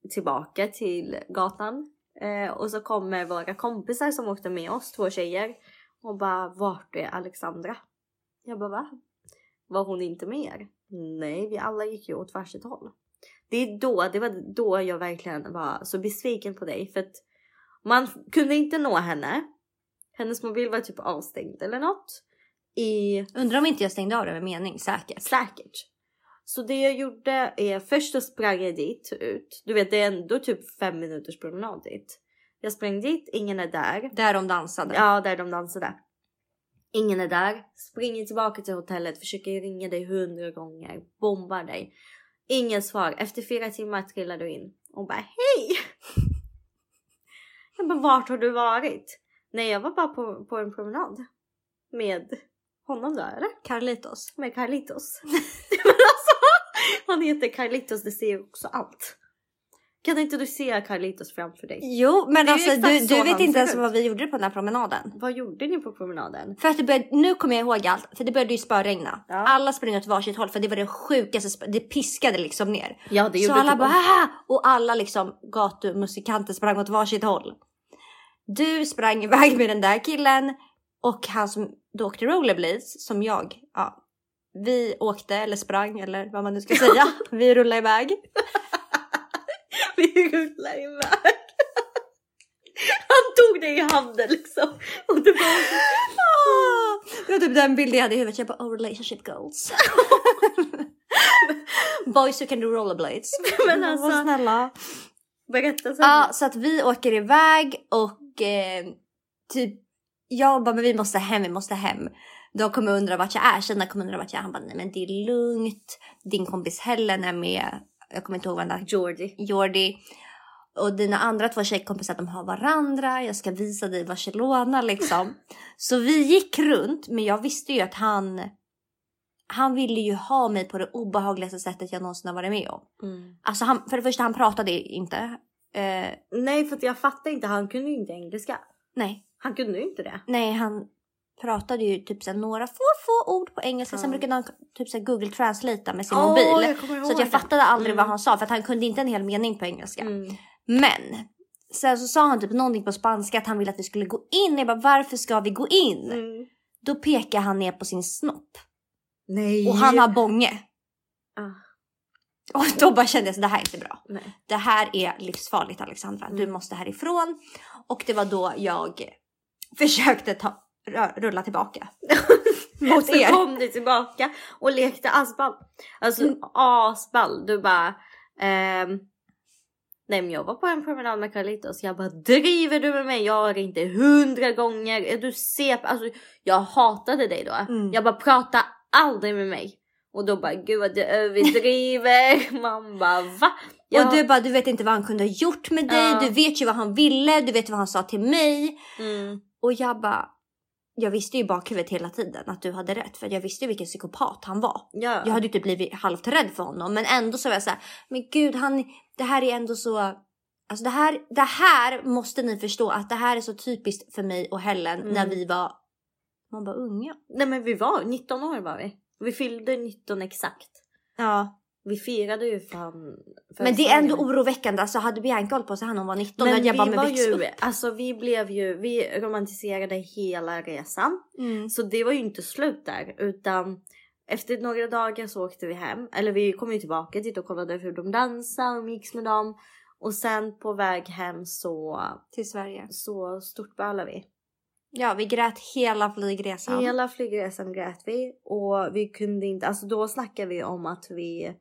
tillbaka till gatan eh, och så kommer våra kompisar som åkte med oss, två tjejer och bara, vart är Alexandra? Jag bara, va? Var hon inte med er? Nej, vi alla gick ju åt varsitt håll. Det är då, det var då jag verkligen var så besviken på dig för att man kunde inte nå henne. Hennes mobil var typ avstängd eller något. I Undrar om inte jag stängde av det med mening, säkert. säkert. Så det jag gjorde är först så sprang jag dit ut. Du vet det är ändå typ fem minuters promenad dit. Jag sprang dit, ingen är där. Där de dansade. Ja, där de dansade. Ingen är där. Springer tillbaka till hotellet, försöker ringa dig hundra gånger, bombar dig. Ingen svar. Efter fyra timmar trillar du in och bara hej! Jag bara vart har du varit? Nej, jag var bara på, på en promenad med honom då eller? Carlitos. Med Carlitos. Men alltså, han heter Carlitos, det ser också allt. Kan inte du se Carlitos framför dig? Jo, men alltså du, du vet inte ens ut. vad vi gjorde på den här promenaden. Vad gjorde ni på promenaden? För att det började, nu kommer jag ihåg allt, för det började ju spöregna. Ja. Alla sprang åt varsitt håll för det var det sjukaste, det piskade liksom ner. Ja, det Så alla bara "Haha!" och alla liksom gatumusikanter sprang åt varsitt håll. Du sprang iväg med den där killen och han som då åkte rollerblades som jag. Ja, vi åkte eller sprang eller vad man nu ska säga. vi rullade iväg. Vi rullar iväg. Han tog dig i handen liksom. Och du bara... Ah, det var typ den bilden jag hade i huvudet. Jag bara oh relationship goals. Boys who can do rollerblades. Men alltså, snälla. berätta sen. Ja, så att vi åker iväg och eh, typ jag bara, men vi måste hem, vi måste hem. De kommer undra vart jag är, Kina kommer undra vart jag är. Han bara, nej men det är lugnt. Din kompis Helen är med. Jag kommer inte ihåg vad Jordi. Jordi. Och dina andra två tjejkompisar de har varandra. Jag ska visa dig Barcelona liksom. Så vi gick runt men jag visste ju att han han ville ju ha mig på det obehagligaste sättet jag någonsin har varit med om. Mm. Alltså han, för det första han pratade inte. Eh, Nej, för att jag fattar inte. Han kunde ju inte engelska. nej, Han kunde ju inte det. nej han pratade ju typ så några få få ord på engelska. Sen Ja. brukade han typ så Google translata med sin Åh, mobil. Så att jag fattade aldrig Mm. vad han sa för att han kunde inte en hel mening på engelska. Mm. Men sen så sa han typ någonting på spanska att han ville att vi skulle gå in. Jag bara varför ska vi gå in? Mm. Då pekar han ner på sin snopp Nej. och han har bånge. Ah, Och då bara kände jag så det här är inte bra. nej. Det här är livsfarligt Alexandra. Du Mm. måste härifrån. Och det var då jag försökte ta, rulla tillbaka. Mot Så er. kom du tillbaka och lekte asball. Alltså Mm. asball. Du bara... ehm, Nej men jag var på en promenad med Carlitos. Jag bara driver du med mig? Jag har inte hundra gånger. Är du CP? Alltså jag hatade dig då. Mm. Jag bara prata aldrig med mig. Och då bara gud vad du överdriver. Man bara va? Jag, Och du bara, du vet inte vad han kunde ha gjort med dig. Ja. Du vet ju vad han ville. Du vet vad han sa till mig. mm, Och jag bara, jag visste ju i bakhuvudet hela tiden att du hade rätt. För jag visste ju vilken psykopat han var. ja. Jag hade ju typ blivit halvt rädd för honom. Men ändå så var jag så här, men gud han, det här är ändå så... Alltså det här, det här måste ni förstå att det här är så typiskt för mig och Helen Mm. när vi var, man bara unga. Nej men vi var 19 år var vi. Vi fyllde 19 exakt. Ja. Vi firade ju fan. Men det är ändå oroväckande. Alltså hade Bianca hållit på så när hon var 19 Men jag vi bara men var ju, upp. alltså vi blev ju, vi romantiserade hela resan. Mm. Så det var ju inte slut där utan efter några dagar så åkte vi hem. Eller vi kom ju tillbaka dit och kollade hur de dansade och umgicks med dem. Och sen på väg hem så, Till Sverige. så stortbölade vi. Ja vi grät hela flygresan. Hela flygresan grät vi och vi kunde inte, alltså då snackade vi om att vi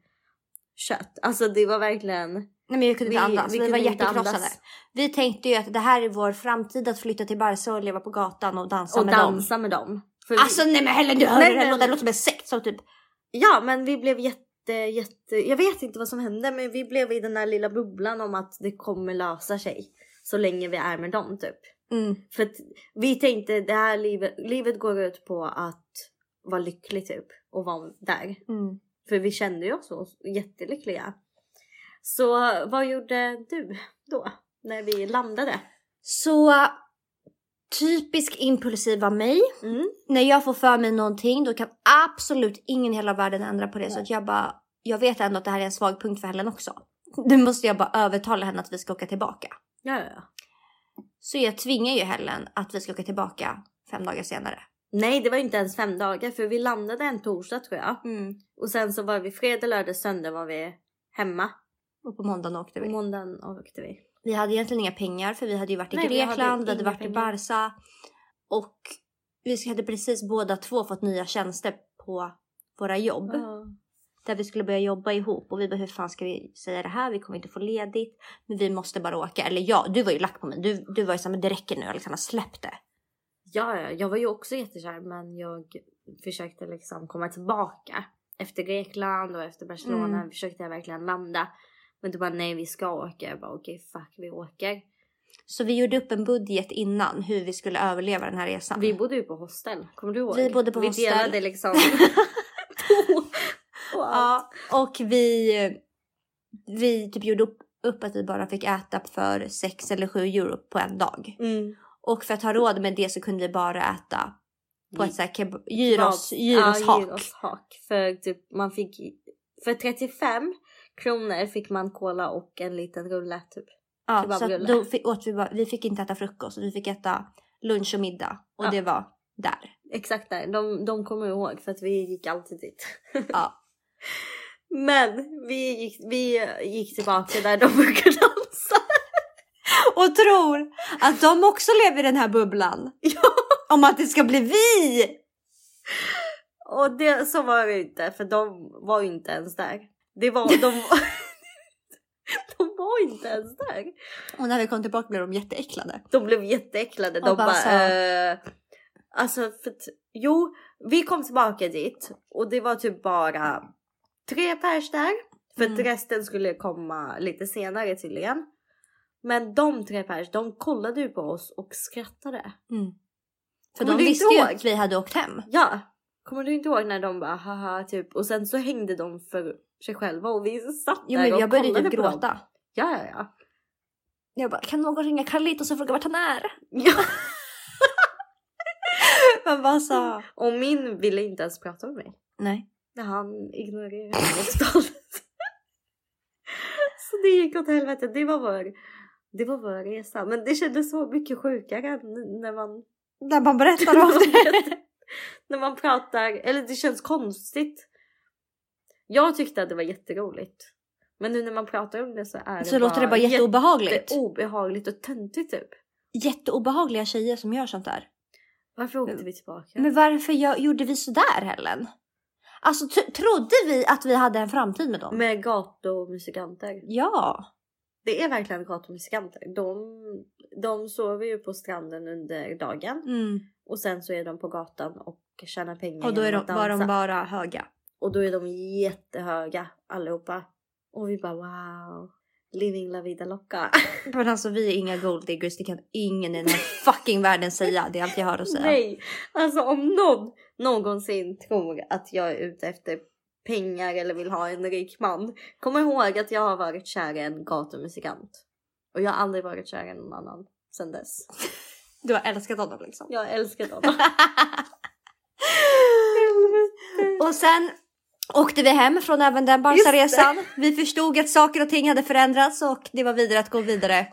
kött. Alltså det var verkligen, Nej men jag kunde inte Vi- andas. vi Vi, var hjärtekrossade. Vi tänkte ju att det här är vår framtid att flytta till Barca och leva på gatan och dansa och med dem. dansa med dem. För vi- Alltså nej men Helen du hör Nej, det, låter, det låter som en sekt som typ Ja men vi blev jätte, jätte, jag vet inte vad som hände men vi blev i den här lilla bubblan om att det kommer lösa sig. Så länge vi är med dem typ. Mm. För att vi tänkte det här livet, livet går ut på att vara lycklig typ och vara där. Mm. För vi kände ju oss så jättelyckliga. Så vad gjorde du då? När vi landade? Så typisk impulsiv av mig. Mm. När jag får för mig någonting då kan absolut ingen i hela världen ändra på det. Så att jag bara, jag vet ändå att det här är en svag punkt för Helen också. Nu måste jag bara övertala henne att vi ska åka tillbaka. Ja, ja, ja. Så jag tvingar ju Helen att vi ska åka tillbaka fem dagar senare. Nej det var ju inte ens fem dagar för vi landade en torsdag tror jag. Mm. Och sen så var vi fredag, lördag, söndag var vi hemma. Och på måndagen åkte På vi. måndagen åkte vi. Vi hade egentligen inga pengar för vi hade ju varit i Nej, vi hade Grekland, vi hade varit i pengar. Barca. Och vi hade precis båda två fått nya tjänster på våra jobb. Ja. Där vi skulle börja jobba ihop och vi bara hur fan ska vi säga det här? Vi kommer inte få ledigt, men vi måste bara åka. Eller ja, du var ju lack på mig. Du, du var ju såhär, men det räcker nu Alexandra, släpp det. Ja, ja, jag var ju också jättekär men jag försökte liksom komma tillbaka. Efter Grekland och efter Barcelona Mm. försökte jag verkligen landa. Men du bara nej vi ska åka. Jag bara okej fuck vi åker. Så vi gjorde upp en budget innan hur vi skulle överleva den här resan. Vi bodde ju på hostel, kommer du ihåg? Vi bodde på vi hostel. delade liksom. Ja, och vi, vi typ gjorde upp, upp att vi bara fick äta för 6 eller 7 euro på en dag. Mm. Och för att ha råd med det så kunde vi bara äta på ett så här gyros, gyroshak. gyroshak. För typ man fick för 35 kronor fick man cola och en liten rulle typ. Ja, så då fick, åt vi, bara, vi fick inte äta frukost, vi fick äta lunch och middag. Och Ja. det var där. Exakt där. De, de kommer ihåg för att vi gick alltid dit. Ja. Men vi gick, vi gick tillbaka där de brukar dansa. Och tror att de också lever i den här bubblan. Ja. Om att det ska bli vi! Och det, så var det inte för de var ju inte ens där. Det var, de, var- de var inte ens där. Och när vi kom tillbaka blev de jätteäcklade. De blev jätteäcklade. De Och bara bara, sa- eh, alltså för jo, vi kom tillbaka dit och det var typ bara tre pers där. För Mm. resten skulle komma lite senare tydligen. Men de tre pers, de kollade ju på oss och skrattade. Mm. För Kommer de visste ju att vi hade åkt hem. Ja, kommer du inte ihåg när de bara haha typ och sen så hängde de för sig själva och vi satt Jo, där men och jag började typ gråta. Ja, ja, ja. Jag bara, kan någon ringa Carlitos och fråga vart han är? ja. Men vad sa? Och min ville inte ens prata med mig. Nej. När han ignorerade totalt. så det gick åt helvete. Det var vår, det var vår resa. Men det kändes så mycket sjukare när man, När man berättar om det. när man pratar. Eller det känns konstigt. Jag tyckte att det var jätteroligt. Men nu när man pratar om det så är det Så låter det bara jätteobehagligt. jätteobehagligt och töntigt typ. Jätteobehagliga tjejer som gör sånt där. Varför åkte vi tillbaka? Men varför gjorde vi sådär Helen? Alltså trodde vi att vi hade en framtid med dem? Med gatumusikanter. Ja. Det är verkligen gatumusikanter. De, de sover ju på stranden under dagen Mm. och sen så är de på gatan och tjänar pengar Och då är de, var de bara höga. Och då är de jättehöga allihopa. Och vi bara wow. Living la vida loca. Men alltså vi är inga gold diggers, det kan ingen i den här fucking världen säga. Det är allt jag hör att säga. Nej, alltså om någon någonsin tror att jag är ute efter pengar eller vill ha en rik man. Kom ihåg att jag har varit kär i en gatumusikant. Och jag har aldrig varit kär i någon annan sen dess. Du har älskat honom liksom. Jag har älskat honom. Och sen åkte vi hem från även den Barca-resan. Vi förstod att saker och ting hade förändrats och det var vidare att gå vidare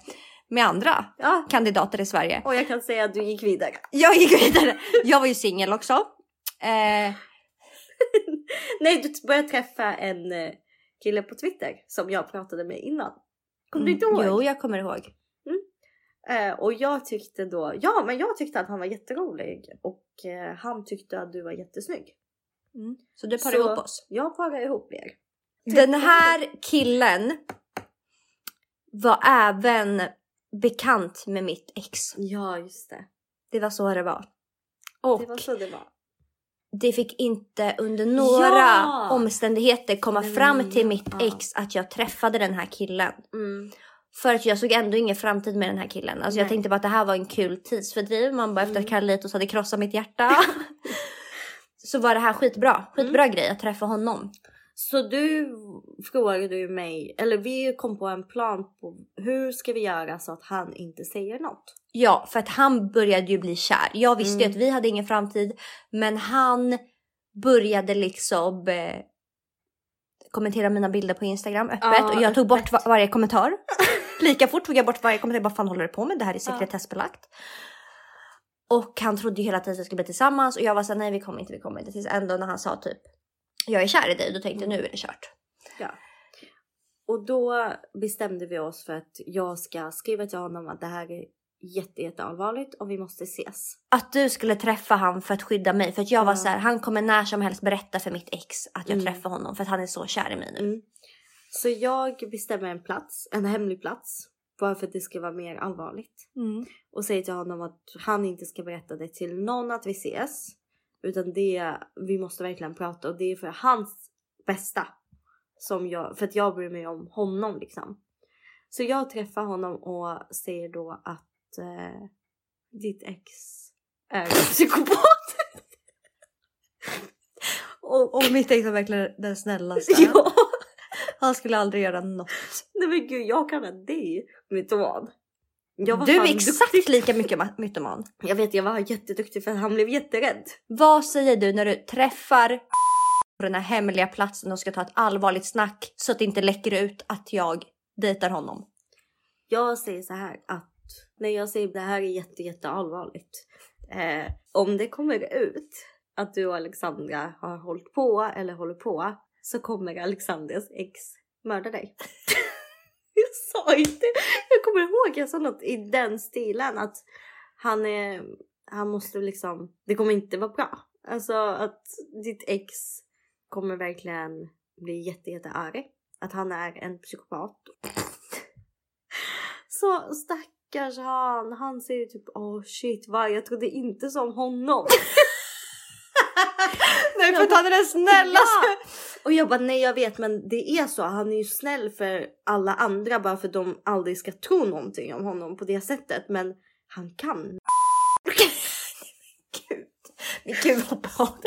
med andra Ja, kandidater i Sverige. och jag kan säga att du gick vidare. Jag gick vidare. Jag var ju singel också. Eh, Nej, du började träffa en eh, kille på Twitter som jag pratade med innan. Kommer du inte ihåg? Jo, jag kommer ihåg. Eh, och jag tyckte då, ja men jag tyckte att han var jätterolig och eh, han tyckte att du var jättesnygg. Mm. Så du parade ihop oss. Jag parar ihop er. Den här killen var även bekant med mitt ex. Ja, just det. Det var så det var. Och Det var så det var. Det fick inte under några Ja! omständigheter komma Nej, fram till mitt ja. ex att jag träffade den här killen. Mm. För att jag såg ändå ingen framtid med den här killen. Alltså jag tänkte bara att det här var en kul tidsfördriv. Man bara efter Mm. att Carlitos hade krossat mitt hjärta. så var det här skitbra. Skitbra Mm. grej att träffa honom. Så du frågade ju mig, eller vi kom på en plan på hur ska vi göra så att han inte säger något. Ja, för att han började ju bli kär. Jag visste ju Mm. att vi hade ingen framtid. Men han började liksom eh, kommentera mina bilder på Instagram öppet. Ja, och jag tog bort öppet. va- varje kommentar. Lika fort tog jag bort varje kommentar. Vad fan håller du på med? Det här är sekretessbelagt. Och han trodde ju hela tiden att vi skulle bli tillsammans. Och jag var såhär, nej vi kommer inte, vi kommer inte. Tills ändå när han sa typ, jag är kär i dig. Då tänkte jag, nu är det kört. Och då bestämde vi oss för att jag ska skriva till honom att det här är jätte, jätteallvarligt och vi måste ses. Att du skulle träffa han för att skydda mig. För att jag var Ja. så här, han kommer när som helst berätta för mitt ex att jag Mm. träffar honom för att han är så kär i mig nu. Mm. Så jag bestämmer en plats, en hemlig plats. Bara för att det ska vara mer allvarligt. Mm. Och säger till honom att han inte ska berätta det till någon att vi ses. Utan det, vi måste verkligen prata och det är för hans bästa. Som jag, för att jag bryr mig om honom liksom. Så jag träffar honom och säger då att eh, ditt ex är psykopat. och, Och mitt ex var verkligen den snällaste. ja, Han skulle aldrig göra något. nej men gud jag kallar dig mytoman. Jag var Du är exakt duktig. lika mycket ma- mytoman. Jag vet jag var jätteduktig för han blev jätterädd. Vad säger du när du träffar på den här hemliga platsen och ska ta ett allvarligt snack så att det inte läcker ut att jag dejtar honom? Jag säger så här att när jag säger det här är jätte, jätte allvarligt. Eh, om det kommer ut att du och Alexandra har hållit på eller håller på så kommer Alexandras ex mörda dig. jag sa inte, jag kommer ihåg jag sa något i den stilen att han är, han måste liksom, det kommer inte vara bra. Alltså att ditt ex kommer verkligen bli jätte, jätte arg. Att han är en psykopat. Så stackars han, han säger typ åh oh shit va, jag trodde inte som honom. Nej för att han är den snällaste! Ja. Och jag bara nej jag vet men det är så, han är ju snäll för alla andra bara för att de aldrig ska tro någonting om honom på det sättet. Men han kan. Gud, men gud vad bra.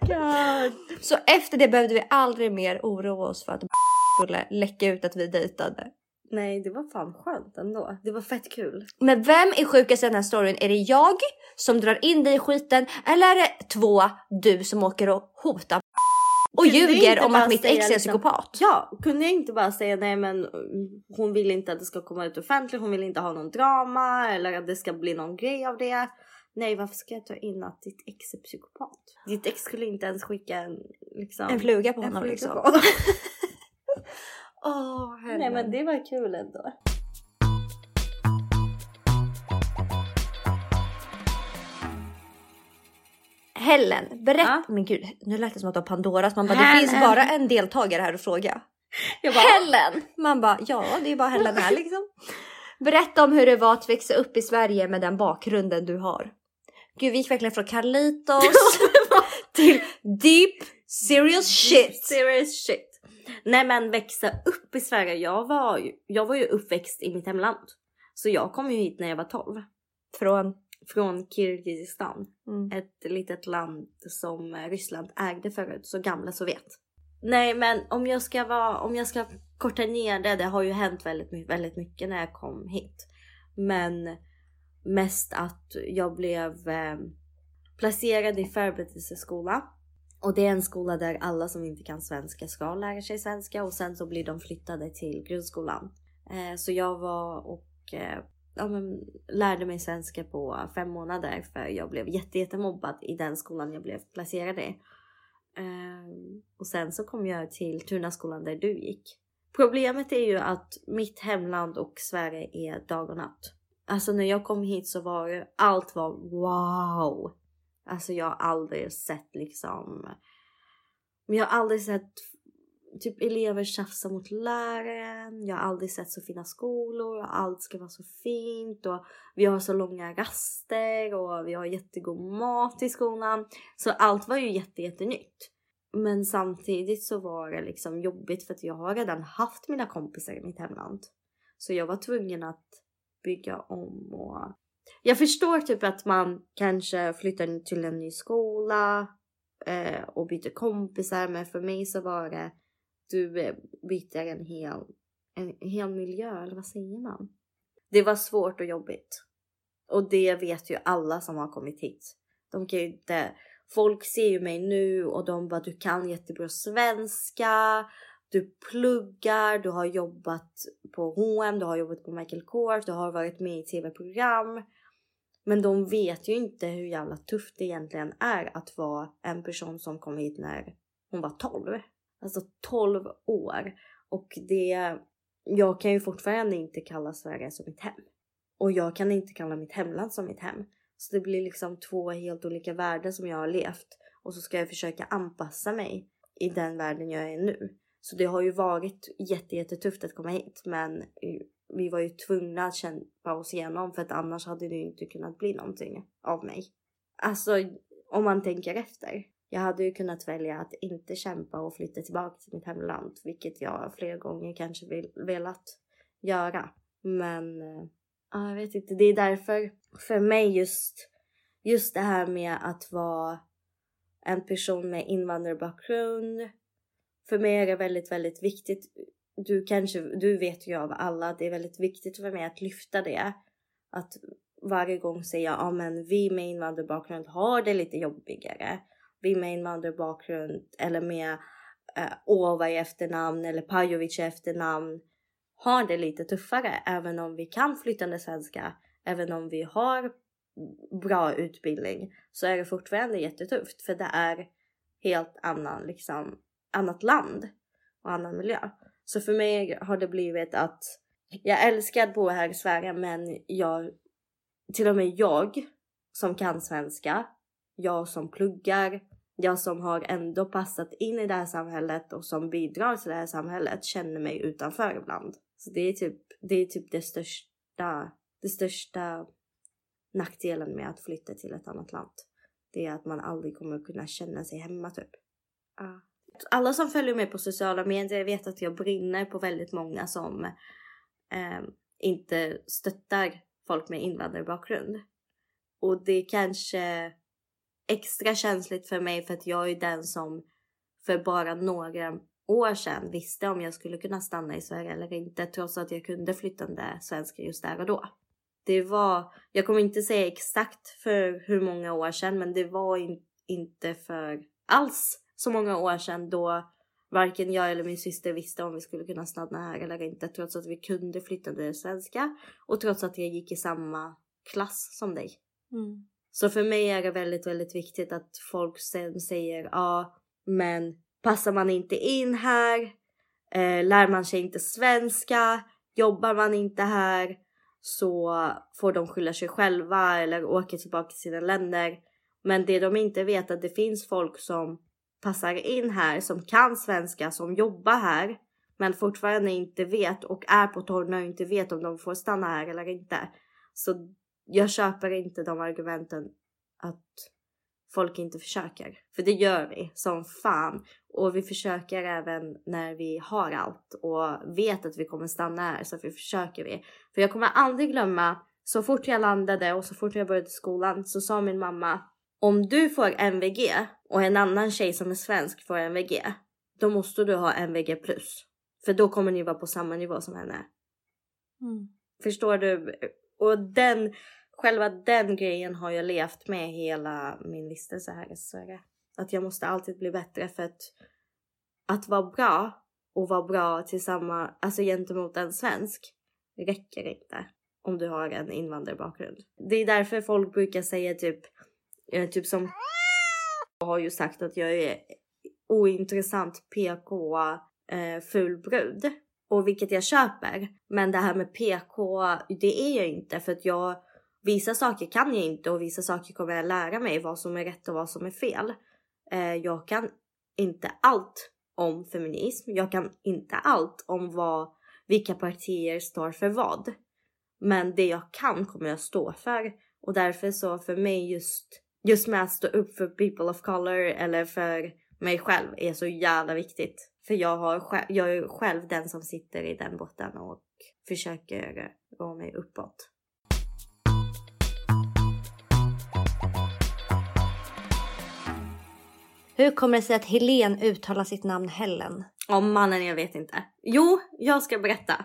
Stackars. Så efter det behövde vi aldrig mer oroa oss för att skulle läcka ut att vi dejtade. Nej det var fan skönt ändå. Det var fett kul. Men vem är sjukast i den här storyn? Är det jag som drar in dig i skiten eller är det två du som åker och hotar och Kunde ljuger om att mitt ex är liksom- psykopat? Ja, kunde jag inte bara säga nej men mm, hon vill inte att det ska komma ut offentligt, hon vill inte ha någon drama eller att det ska bli någon grej av det. Nej varför ska jag ta in att ditt ex är psykopat? Ditt ex skulle inte ens skicka en liksom... En fluga på en honom fluga liksom. Åh, nej men det var kul ändå. Helen, berätta. Men gud, nu lät det som att det var Pandoras. Man bara, det Helen. finns bara en deltagare här att fråga. Jag bara, Helen! Man bara, ja det är bara Helen här liksom. Berätta om hur det var att växa upp i Sverige med den bakgrunden du har. Gud, vi gick verkligen från Carlitos till deep serious shit. Serious shit. Nej men växa upp i Sverige. Jag var, ju, jag var ju uppväxt i mitt hemland. Så jag kom ju hit när jag var 12. Från... Från Kirgizistan. Mm. ett litet land som eh, Ryssland ägde förut, så gamla Sovjet. Nej men om jag ska vara, om jag ska korta ner det, det har ju hänt väldigt, väldigt mycket när jag kom hit. Men mest att jag blev eh, placerad i förberedelseskola. Och det är en skola där alla som inte kan svenska ska lära sig svenska och sen så blir de flyttade till grundskolan. Eh, så jag var och eh, ja, men, lärde mig svenska på fem månader för jag blev jätte, jättemobbad i den skolan jag blev placerad i. Um, och sen så kom jag till Tunaskolan där du gick. Problemet är ju att mitt hemland och Sverige är dag och natt. Alltså när jag kom hit så var allt var wow. Alltså jag har aldrig sett liksom, men jag har aldrig sett typ elever tjafsar mot läraren. Jag har aldrig sett så fina skolor och allt ska vara så fint och vi har så långa raster och vi har jättegod mat i skolan. Så allt var ju jätte, jättenytt. Men samtidigt så var det liksom jobbigt för att jag har redan haft mina kompisar i mitt hemland. Så jag var tvungen att bygga om och jag förstår typ att man kanske flyttar till en ny skola eh, och byter kompisar men för mig så var det du eh, byter en hel, en hel miljö eller vad säger man? Det var svårt och jobbigt. Och det vet ju alla som har kommit hit. De kan ju inte, folk ser ju mig nu och de bara du kan jättebra svenska, du pluggar, du har jobbat på H&M, du har jobbat på Michael Kors, du har varit med i tv-program. Men de vet ju inte hur jävla tufft det egentligen är att vara en person som kom hit när hon var 12. Alltså 12 år. Och det, jag kan ju fortfarande inte kalla Sverige som mitt hem. Och jag kan inte kalla mitt hemland som mitt hem. Så det blir liksom två helt olika världar som jag har levt. Och så ska jag försöka anpassa mig i den världen jag är nu. Så det har ju varit jättetufft att komma hit. Men vi var ju tvungna att kämpa oss igenom för att annars hade det ju inte kunnat bli någonting av mig. Alltså om man tänker efter. Jag hade ju kunnat välja att inte kämpa och flytta tillbaka till mitt hemland, vilket jag flera gånger kanske vill, velat göra. Men äh, jag vet inte, det är därför för mig just, just det här med att vara en person med invandrarbakgrund. För mig är det väldigt, väldigt viktigt. Du kanske, du vet ju av alla att det är väldigt viktigt för mig att lyfta det. Att varje gång säga ja men vi med invandrarbakgrund har det lite jobbigare. Vi med invandrarbakgrund eller med eh, Ova i efternamn eller Pajovic i efternamn har det lite tuffare även om vi kan flytande svenska, även om vi har bra utbildning så är det fortfarande jättetufft för det är helt annan liksom annat land och annan miljö. Så för mig har det blivit att jag älskar att bo här i Sverige men jag till och med jag som kan svenska, jag som pluggar, jag som har ändå passat in i det här samhället och som bidrar till det här samhället känner mig utanför ibland. Så det är typ det, är typ det största, det största nackdelen med att flytta till ett annat land. Det är att man aldrig kommer kunna känna sig hemma typ. Uh. Alla som följer mig på sociala medier vet att jag brinner på väldigt många som eh, inte stöttar folk med invandrarbakgrund. Och det kanske extra känsligt för mig för att jag är den som för bara några år sedan visste om jag skulle kunna stanna i Sverige eller inte trots att jag kunde flyttande svenska just där och då. Det var, jag kommer inte säga exakt för hur många år sedan men det var in, inte för alls så många år sedan då varken jag eller min syster visste om vi skulle kunna stanna här eller inte trots att vi kunde flyttande svenska och trots att jag gick i samma klass som dig. Mm. Så för mig är det väldigt, väldigt viktigt att folk sen säger ja, men passar man inte in här, eh, lär man sig inte svenska, jobbar man inte här så får de skylla sig själva eller åka tillbaka till sina länder. Men det de inte vet är att det finns folk som passar in här, som kan svenska, som jobbar här men fortfarande inte vet och är på torna och inte vet om de får stanna här eller inte. Så jag köper inte de argumenten att folk inte försöker. För det gör vi som fan. Och vi försöker även när vi har allt och vet att vi kommer stanna här så vi försöker vi. För jag kommer aldrig glömma så fort jag landade och så fort jag började skolan så sa min mamma om du får MVG och en annan tjej som är svensk får MVG då måste du ha MVG plus. För då kommer ni vara på samma nivå som henne. Mm. Förstår du? Och den själva den grejen har jag levt med hela min vistelse här i Sverige. Att jag måste alltid bli bättre för att, att vara bra och vara bra tillsammans, alltså gentemot en svensk räcker inte om du har en invandrarbakgrund. Det är därför folk brukar säga typ, eh, typ som har ju sagt att jag är ointressant PK eh, ful brud. Och vilket jag köper. Men det här med PK, det är jag inte för att jag Vissa saker kan jag inte och vissa saker kommer jag lära mig vad som är rätt och vad som är fel. Eh, jag kan inte allt om feminism. Jag kan inte allt om vad, vilka partier står för vad. Men det jag kan kommer jag stå för. Och därför så för mig just, just med att stå upp för people of color eller för mig själv är så jävla viktigt. För jag, har, jag är själv den som sitter i den botten och försöker gå mig uppåt. Hur kommer det sig att Helen uttalar sitt namn Helen? Om mannen, jag vet inte. Jo, jag ska berätta.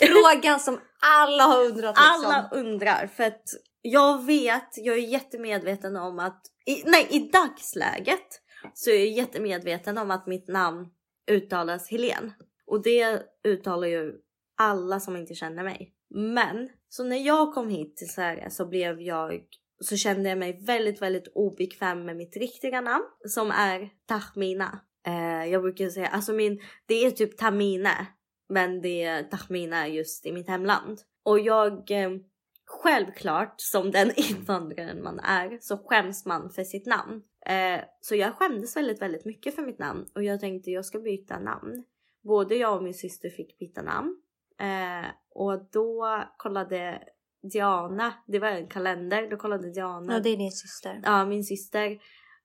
Frågan som alla har undrat. Liksom. Alla undrar för att jag vet, jag är jättemedveten om att, i, nej i dagsläget så är jag jättemedveten om att mitt namn uttalas Helen. Och det uttalar ju alla som inte känner mig. Men så när jag kom hit till Sverige så blev jag så kände jag mig väldigt, väldigt obekväm med mitt riktiga namn som är Tahmina. Eh, jag brukar säga, alltså min, det är typ Tamine. Men det är Tahmina just i mitt hemland. Och jag eh, självklart som den invandraren man är så skäms man för sitt namn. Eh, så jag skämdes väldigt, väldigt mycket för mitt namn och jag tänkte jag ska byta namn. Både jag och min syster fick byta namn eh, och då kollade Diana, det var en kalender, då kollade Diana Ja, det är din syster. ja, min syster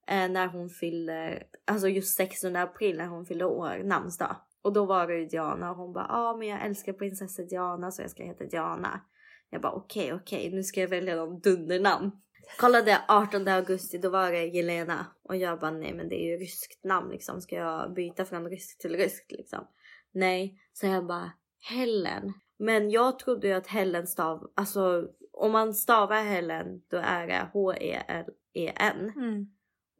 eh, när hon fyllde, alltså just 16 april när hon fyllde år, namnsdag. Och då var det ju Diana och hon bara ja ah, men jag älskar prinsessa Diana så jag ska heta Diana. Jag bara okej okay, okej okay, nu ska jag välja någon dundernamn. Kollade 18 augusti då var det Jelena och jag bara nej men det är ju ryskt namn liksom ska jag byta från ryskt till ryskt liksom. Nej så jag bara Helen. Men jag trodde ju att Helen stav, alltså om man stavar Helen då är det H-E-L-E-N. Mm.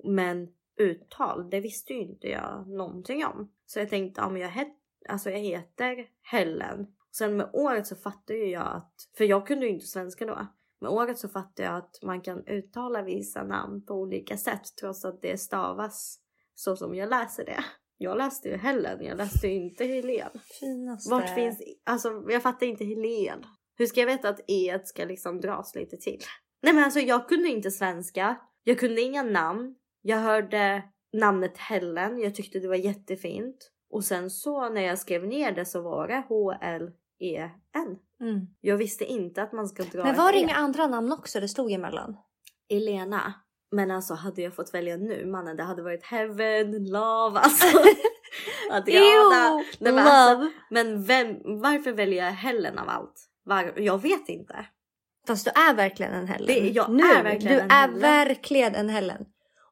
Men uttal, det visste ju inte jag någonting om. Så jag tänkte, men jag, het, alltså jag heter Helen. Sen med året så fattade ju jag att, för jag kunde ju inte svenska då. Med året så fattade jag att man kan uttala vissa namn på olika sätt trots att det stavas så som jag läser det. Jag läste ju Helen, jag läste ju inte Helen. Finaste. Vart finns, alltså jag fattar inte Helen. Hur ska jag veta att e ska liksom dras lite till? Nej men alltså jag kunde inte svenska. Jag kunde inga namn. Jag hörde namnet Helen. Jag tyckte det var jättefint. Och sen så när jag skrev ner det så var det H-L-E-N. Mm. Jag visste inte att man ska dra Men var det E. inga andra namn också det stod emellan? Elena. Men alltså hade jag fått välja nu mannen det hade varit Heaven, Love alltså. Adriana. Men, alltså, love. men vem, varför väljer jag Helen av allt? Var, jag vet inte. Fast du är verkligen en Helen. Det- jag nu, är verkligen du en är Helen. verkligen en Helen.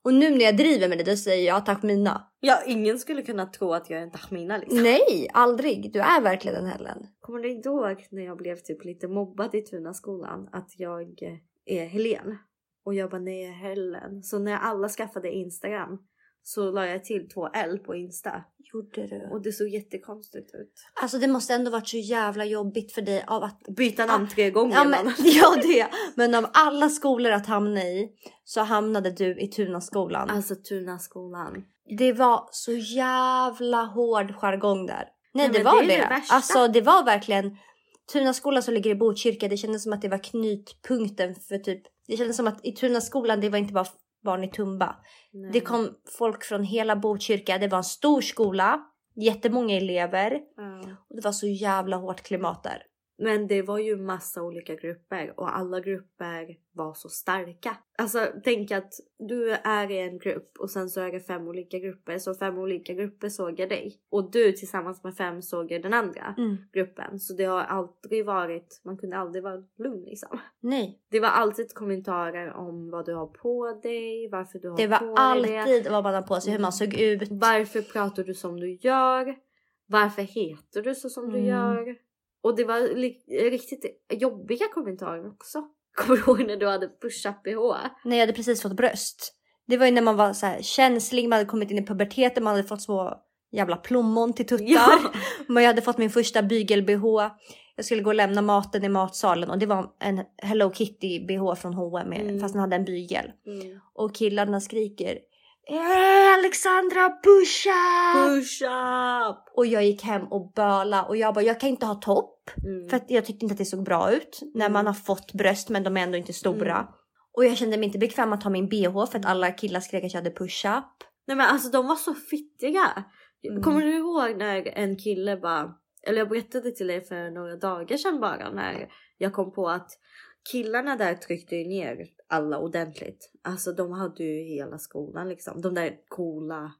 Och nu när jag driver med det då säger jag tack mina. Ja, ingen skulle kunna tro att jag är en Tahmina liksom. Nej, aldrig. Du är verkligen en Helen. Kommer du ihåg när jag blev typ lite mobbad i Tunaskolan att jag eh, är Helen? Och jag bara nej Helen. Så när alla skaffade Instagram så la jag till två L på Insta. Gjorde du? Och det såg jättekonstigt ut. Alltså det måste ändå varit så jävla jobbigt för dig av att... Byta namn tre gånger Ja, men, ja det. Men av alla skolor att hamna i så hamnade du i Tunaskolan. Alltså Tunaskolan. Det var så jävla hård jargong där. Nej Ja, det var det det. det alltså det var verkligen Tunaskolan som ligger i Botkyrka. Det kändes som att det var knytpunkten för typ. Det kändes som att i Tunaskolan det var inte bara barn i Tumba. Nej. Det kom folk från hela Botkyrka. Det var en stor skola. Jättemånga elever. Ja. Och det var så jävla hårt klimat där. Men det var ju massa olika grupper och alla grupper var så starka. Alltså tänk att du är i en grupp och sen så är det fem olika grupper. Så fem olika grupper såg jag dig. Och du tillsammans med fem såg jag den andra gruppen. Så det har aldrig varit, man kunde aldrig vara lugn liksom. Nej, Det var alltid kommentarer om vad du har på dig, varför du har det på var dig det. alltid vad man har på sig, hur man såg ut. Varför pratar du som du gör? Varför heter du så som du Mm. gör? Och det var riktigt jobbiga kommentarer också. Kommer du ihåg när du hade push-up bh? När jag hade precis fått bröst. Det var ju när man var så här känslig, man hade kommit in i puberteten, man hade fått små jävla plommon till tuttar. Ja! Men jag hade fått min första bygel-bh. Jag skulle gå och lämna maten i matsalen och det var en Hello Kitty bh från H&M Mm. fast den hade en bygel. Mm. Och killarna skriker "Eh, Alexandra pusha! Push-up! Och jag gick hem och böla och jag bara jag kan inte ha topp Mm. för att jag tyckte inte att det såg bra ut när Mm. man har fått bröst men de är ändå inte stora. Mm. Och jag kände mig inte bekväm att ha min bh för att alla killar skrek att jag hade push-up. Nej men alltså de var så fittiga. Mm. Kommer du ihåg när en kille bara, eller jag berättade till dig för några dagar sedan bara när jag kom på att killarna där tryckte ju ner alla ordentligt. Alltså de hade ju hela skolan liksom. De där coola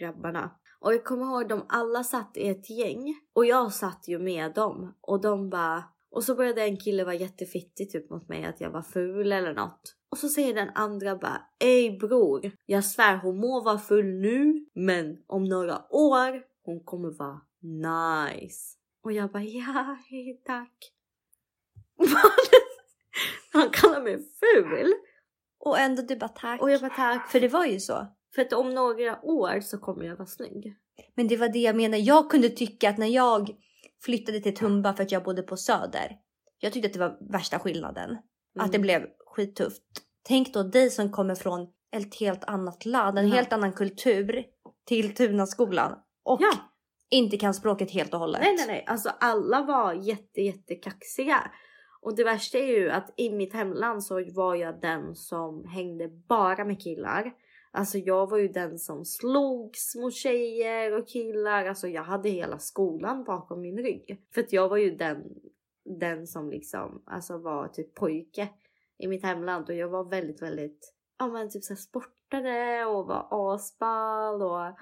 grabbarna. Och jag kommer ihåg de alla satt i ett gäng och jag satt ju med dem och de bara och så började en kille vara jättefittig typ mot mig att jag var ful eller något. Och så säger den andra bara Ey bror, jag svär hon må vara full nu men om några år hon kommer vara nice. Och jag bara ja, hej, tack. Han kallar mig ful. Och ändå du bara tack. Och jag bara tack. För det var ju så. För att om några år så kommer jag vara snygg. Men det var det jag menade. Jag kunde tycka att när jag flyttade till Tumba för att jag bodde på Söder. Jag tyckte att det var värsta skillnaden. Att det Mm. blev skittufft. Tänk då dig som kommer från ett helt annat land, en Ja. helt annan kultur till Tunaskolan. Och Ja. inte kan språket helt och hållet. Nej nej nej, alltså alla var jätte jättekaxiga. Och det värsta är ju att i mitt hemland så var jag den som hängde bara med killar. Alltså jag var ju den som slogs mot tjejer och killar. Alltså jag hade hela skolan bakom min rygg. För att jag var ju den, den som liksom alltså var typ pojke i mitt hemland. Och jag var väldigt, väldigt, ja men typ så sportade och var asball och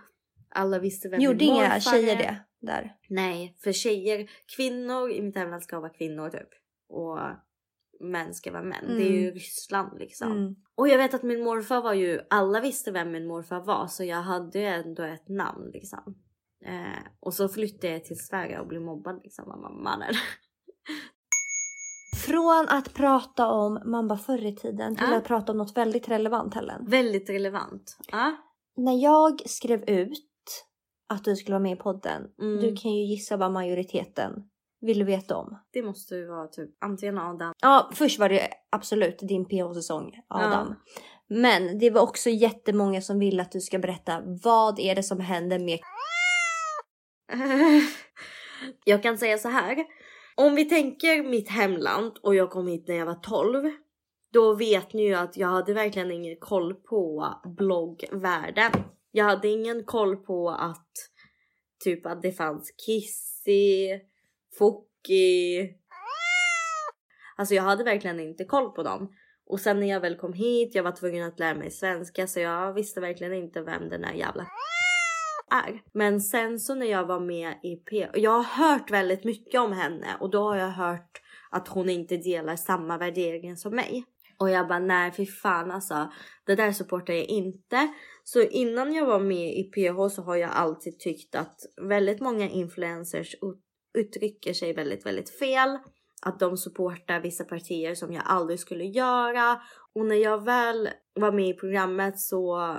alla visste vem Gjorde min inga morfar tjejer det där? Nej, för tjejer, kvinnor i mitt hemland ska vara kvinnor typ. Och män ska vara män. Det är ju Mm. Ryssland liksom. Mm. Och jag vet att min morfar var ju, alla visste vem min morfar var så jag hade ju ändå ett namn liksom. Eh, och så flyttade jag till Sverige och blev mobbad liksom av mamman. Från att prata om man bara förr i tiden till Ja. att prata om något väldigt relevant Helen. Väldigt relevant. Ja. När jag skrev ut att du skulle vara med i podden, Mm. du kan ju gissa vad majoriteten ville veta om. Det måste ju vara typ antingen Adam. Ja, först var det absolut din PH-säsong, Adam. Men det var också jättemånga som ville att du ska berätta vad är det som händer med jag kan säga så här. Om vi tänker mitt hemland och jag kom hit när jag var 12. Då vet ni ju att jag hade verkligen ingen koll på bloggvärlden. Jag hade ingen koll på att typ att det fanns Kissy, Foki... Alltså jag hade verkligen inte koll på dem. Och sen när jag väl kom hit, jag var tvungen att lära mig svenska så jag visste verkligen inte vem den där jävla är. Men sen så när jag var med i P... Jag har hört väldigt mycket om henne och då har jag hört att hon inte delar samma värderingar som mig. Och jag bara nej fy fan alltså. Det där supportar jag inte. Så innan jag var med i PH så har jag alltid tyckt att väldigt många influencers uttrycker sig väldigt, väldigt fel. Att de supportar vissa partier som jag aldrig skulle göra. Och när jag väl var med i programmet så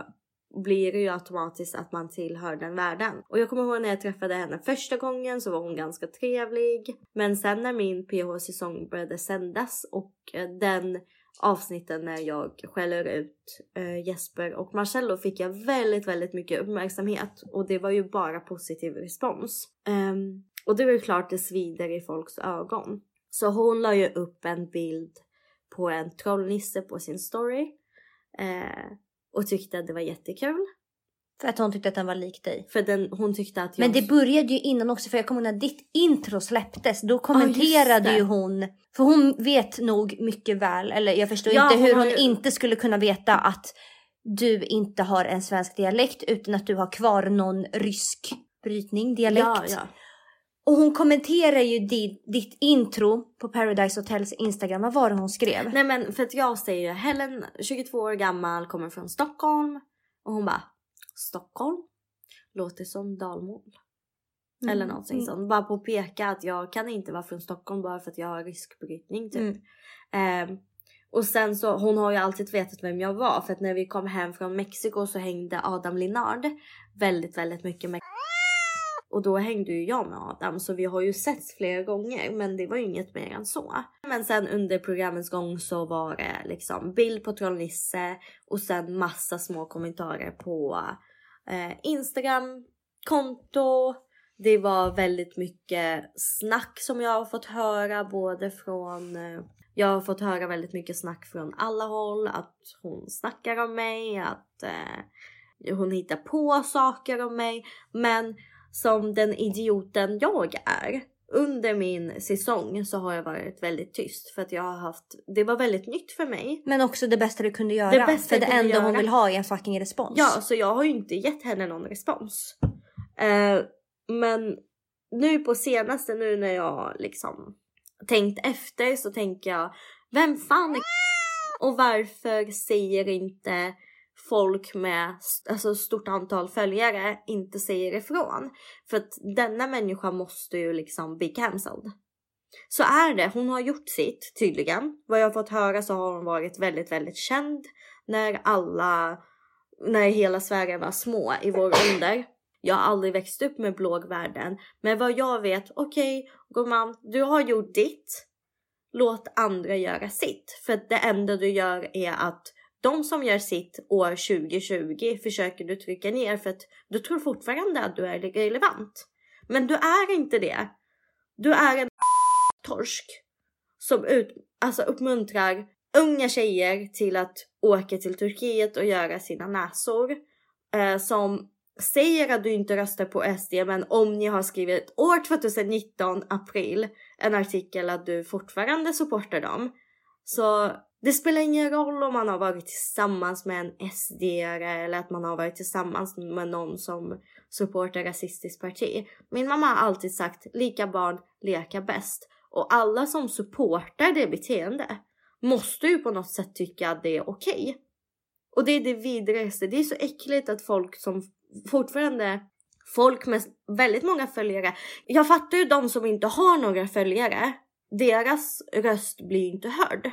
blir det ju automatiskt att man tillhör den världen. Och jag kommer ihåg när jag träffade henne första gången så var hon ganska trevlig. Men sen när min PH-säsong började sändas och eh, den avsnitten när jag skäller ut eh, Jesper och Marcello fick jag väldigt, väldigt mycket uppmärksamhet och det var ju bara positiv respons. Um, och det är väl klart det svider i folks ögon. Så hon la ju upp en bild på en trollnisse på sin story eh, och tyckte att det var jättekul. För att hon tyckte att den var lik dig. För den, hon tyckte att jag... Men det började ju innan också för jag kommer ihåg när ditt intro släpptes. Då kommenterade det. ju hon. För hon vet nog mycket väl. Eller jag förstår Ja, inte hon hur har hon ju- inte skulle kunna veta att du inte har en svensk dialekt utan att du har kvar någon rysk brytning, dialekt. Ja, ja. Och hon kommenterar ju ditt, ditt intro på Paradise Hotels Instagram. Vad var det hon skrev? Nej men för att jag säger Helen, 22 år gammal, kommer från Stockholm. Och hon bara Stockholm? Låter som dalmål. Mm. Eller någonting Mm. sånt. Bara påpeka att jag kan inte vara från Stockholm bara för att jag har rysk brytning typ. Mm. Ehm, och sen så, hon har ju alltid vetat vem jag var för att när vi kom hem från Mexiko så hängde Adam Linard väldigt, väldigt mycket med och då hängde ju jag med Adam så vi har ju setts flera gånger men det var ju inget mer än så. Men sen under programmens gång så var det liksom bild på Trollnisse och sen massa små kommentarer på eh, Instagram, konto. Det var väldigt mycket snack som jag har fått höra både från eh, jag har fått höra väldigt mycket snack från alla håll att hon snackar om mig, att eh, hon hittar på saker om mig. Men som den idioten jag är under min säsong så har jag varit väldigt tyst för att jag har haft. Det var väldigt nytt för mig. Men också det bästa du kunde göra. Det bästa för det enda hon göra. vill ha är en fucking respons. Ja, så jag har ju inte gett henne någon respons. Eh, men nu på senaste nu när jag liksom tänkt efter så tänker jag vem fan är och varför säger inte folk med alltså stort antal följare inte säger ifrån? För att denna människa måste ju liksom bli cancelled. Så är det. Hon har gjort sitt tydligen. Vad jag har fått höra så har hon varit väldigt, väldigt känd när alla, när hela Sverige var små i vår ålder. Jag har aldrig växt upp med blågvärlden, Men vad jag vet, okej okay, gumman, du har gjort ditt. Låt andra göra sitt. För att det enda du gör är att de som gör sitt år 2020 försöker du trycka ner för att du tror fortfarande att du är relevant. Men du är inte det. Du är en torsk som ut, alltså uppmuntrar unga tjejer till att åka till Turkiet och göra sina näsor. Eh, som säger att du inte röstar på SD men om ni har skrivit år 2019 april en artikel att du fortfarande supportar dem. Så det spelar ingen roll om man har varit tillsammans med en SD eller att man har varit tillsammans med någon som supportar rasistiskt parti. Min mamma har alltid sagt lika barn leka bäst och alla som supportar det beteende måste ju på något sätt tycka att det är okej. Okay. Och det är det vidrigaste. Det är så äckligt att folk som fortfarande folk med väldigt många följare. Jag fattar ju de som inte har några följare. Deras röst blir inte hörd.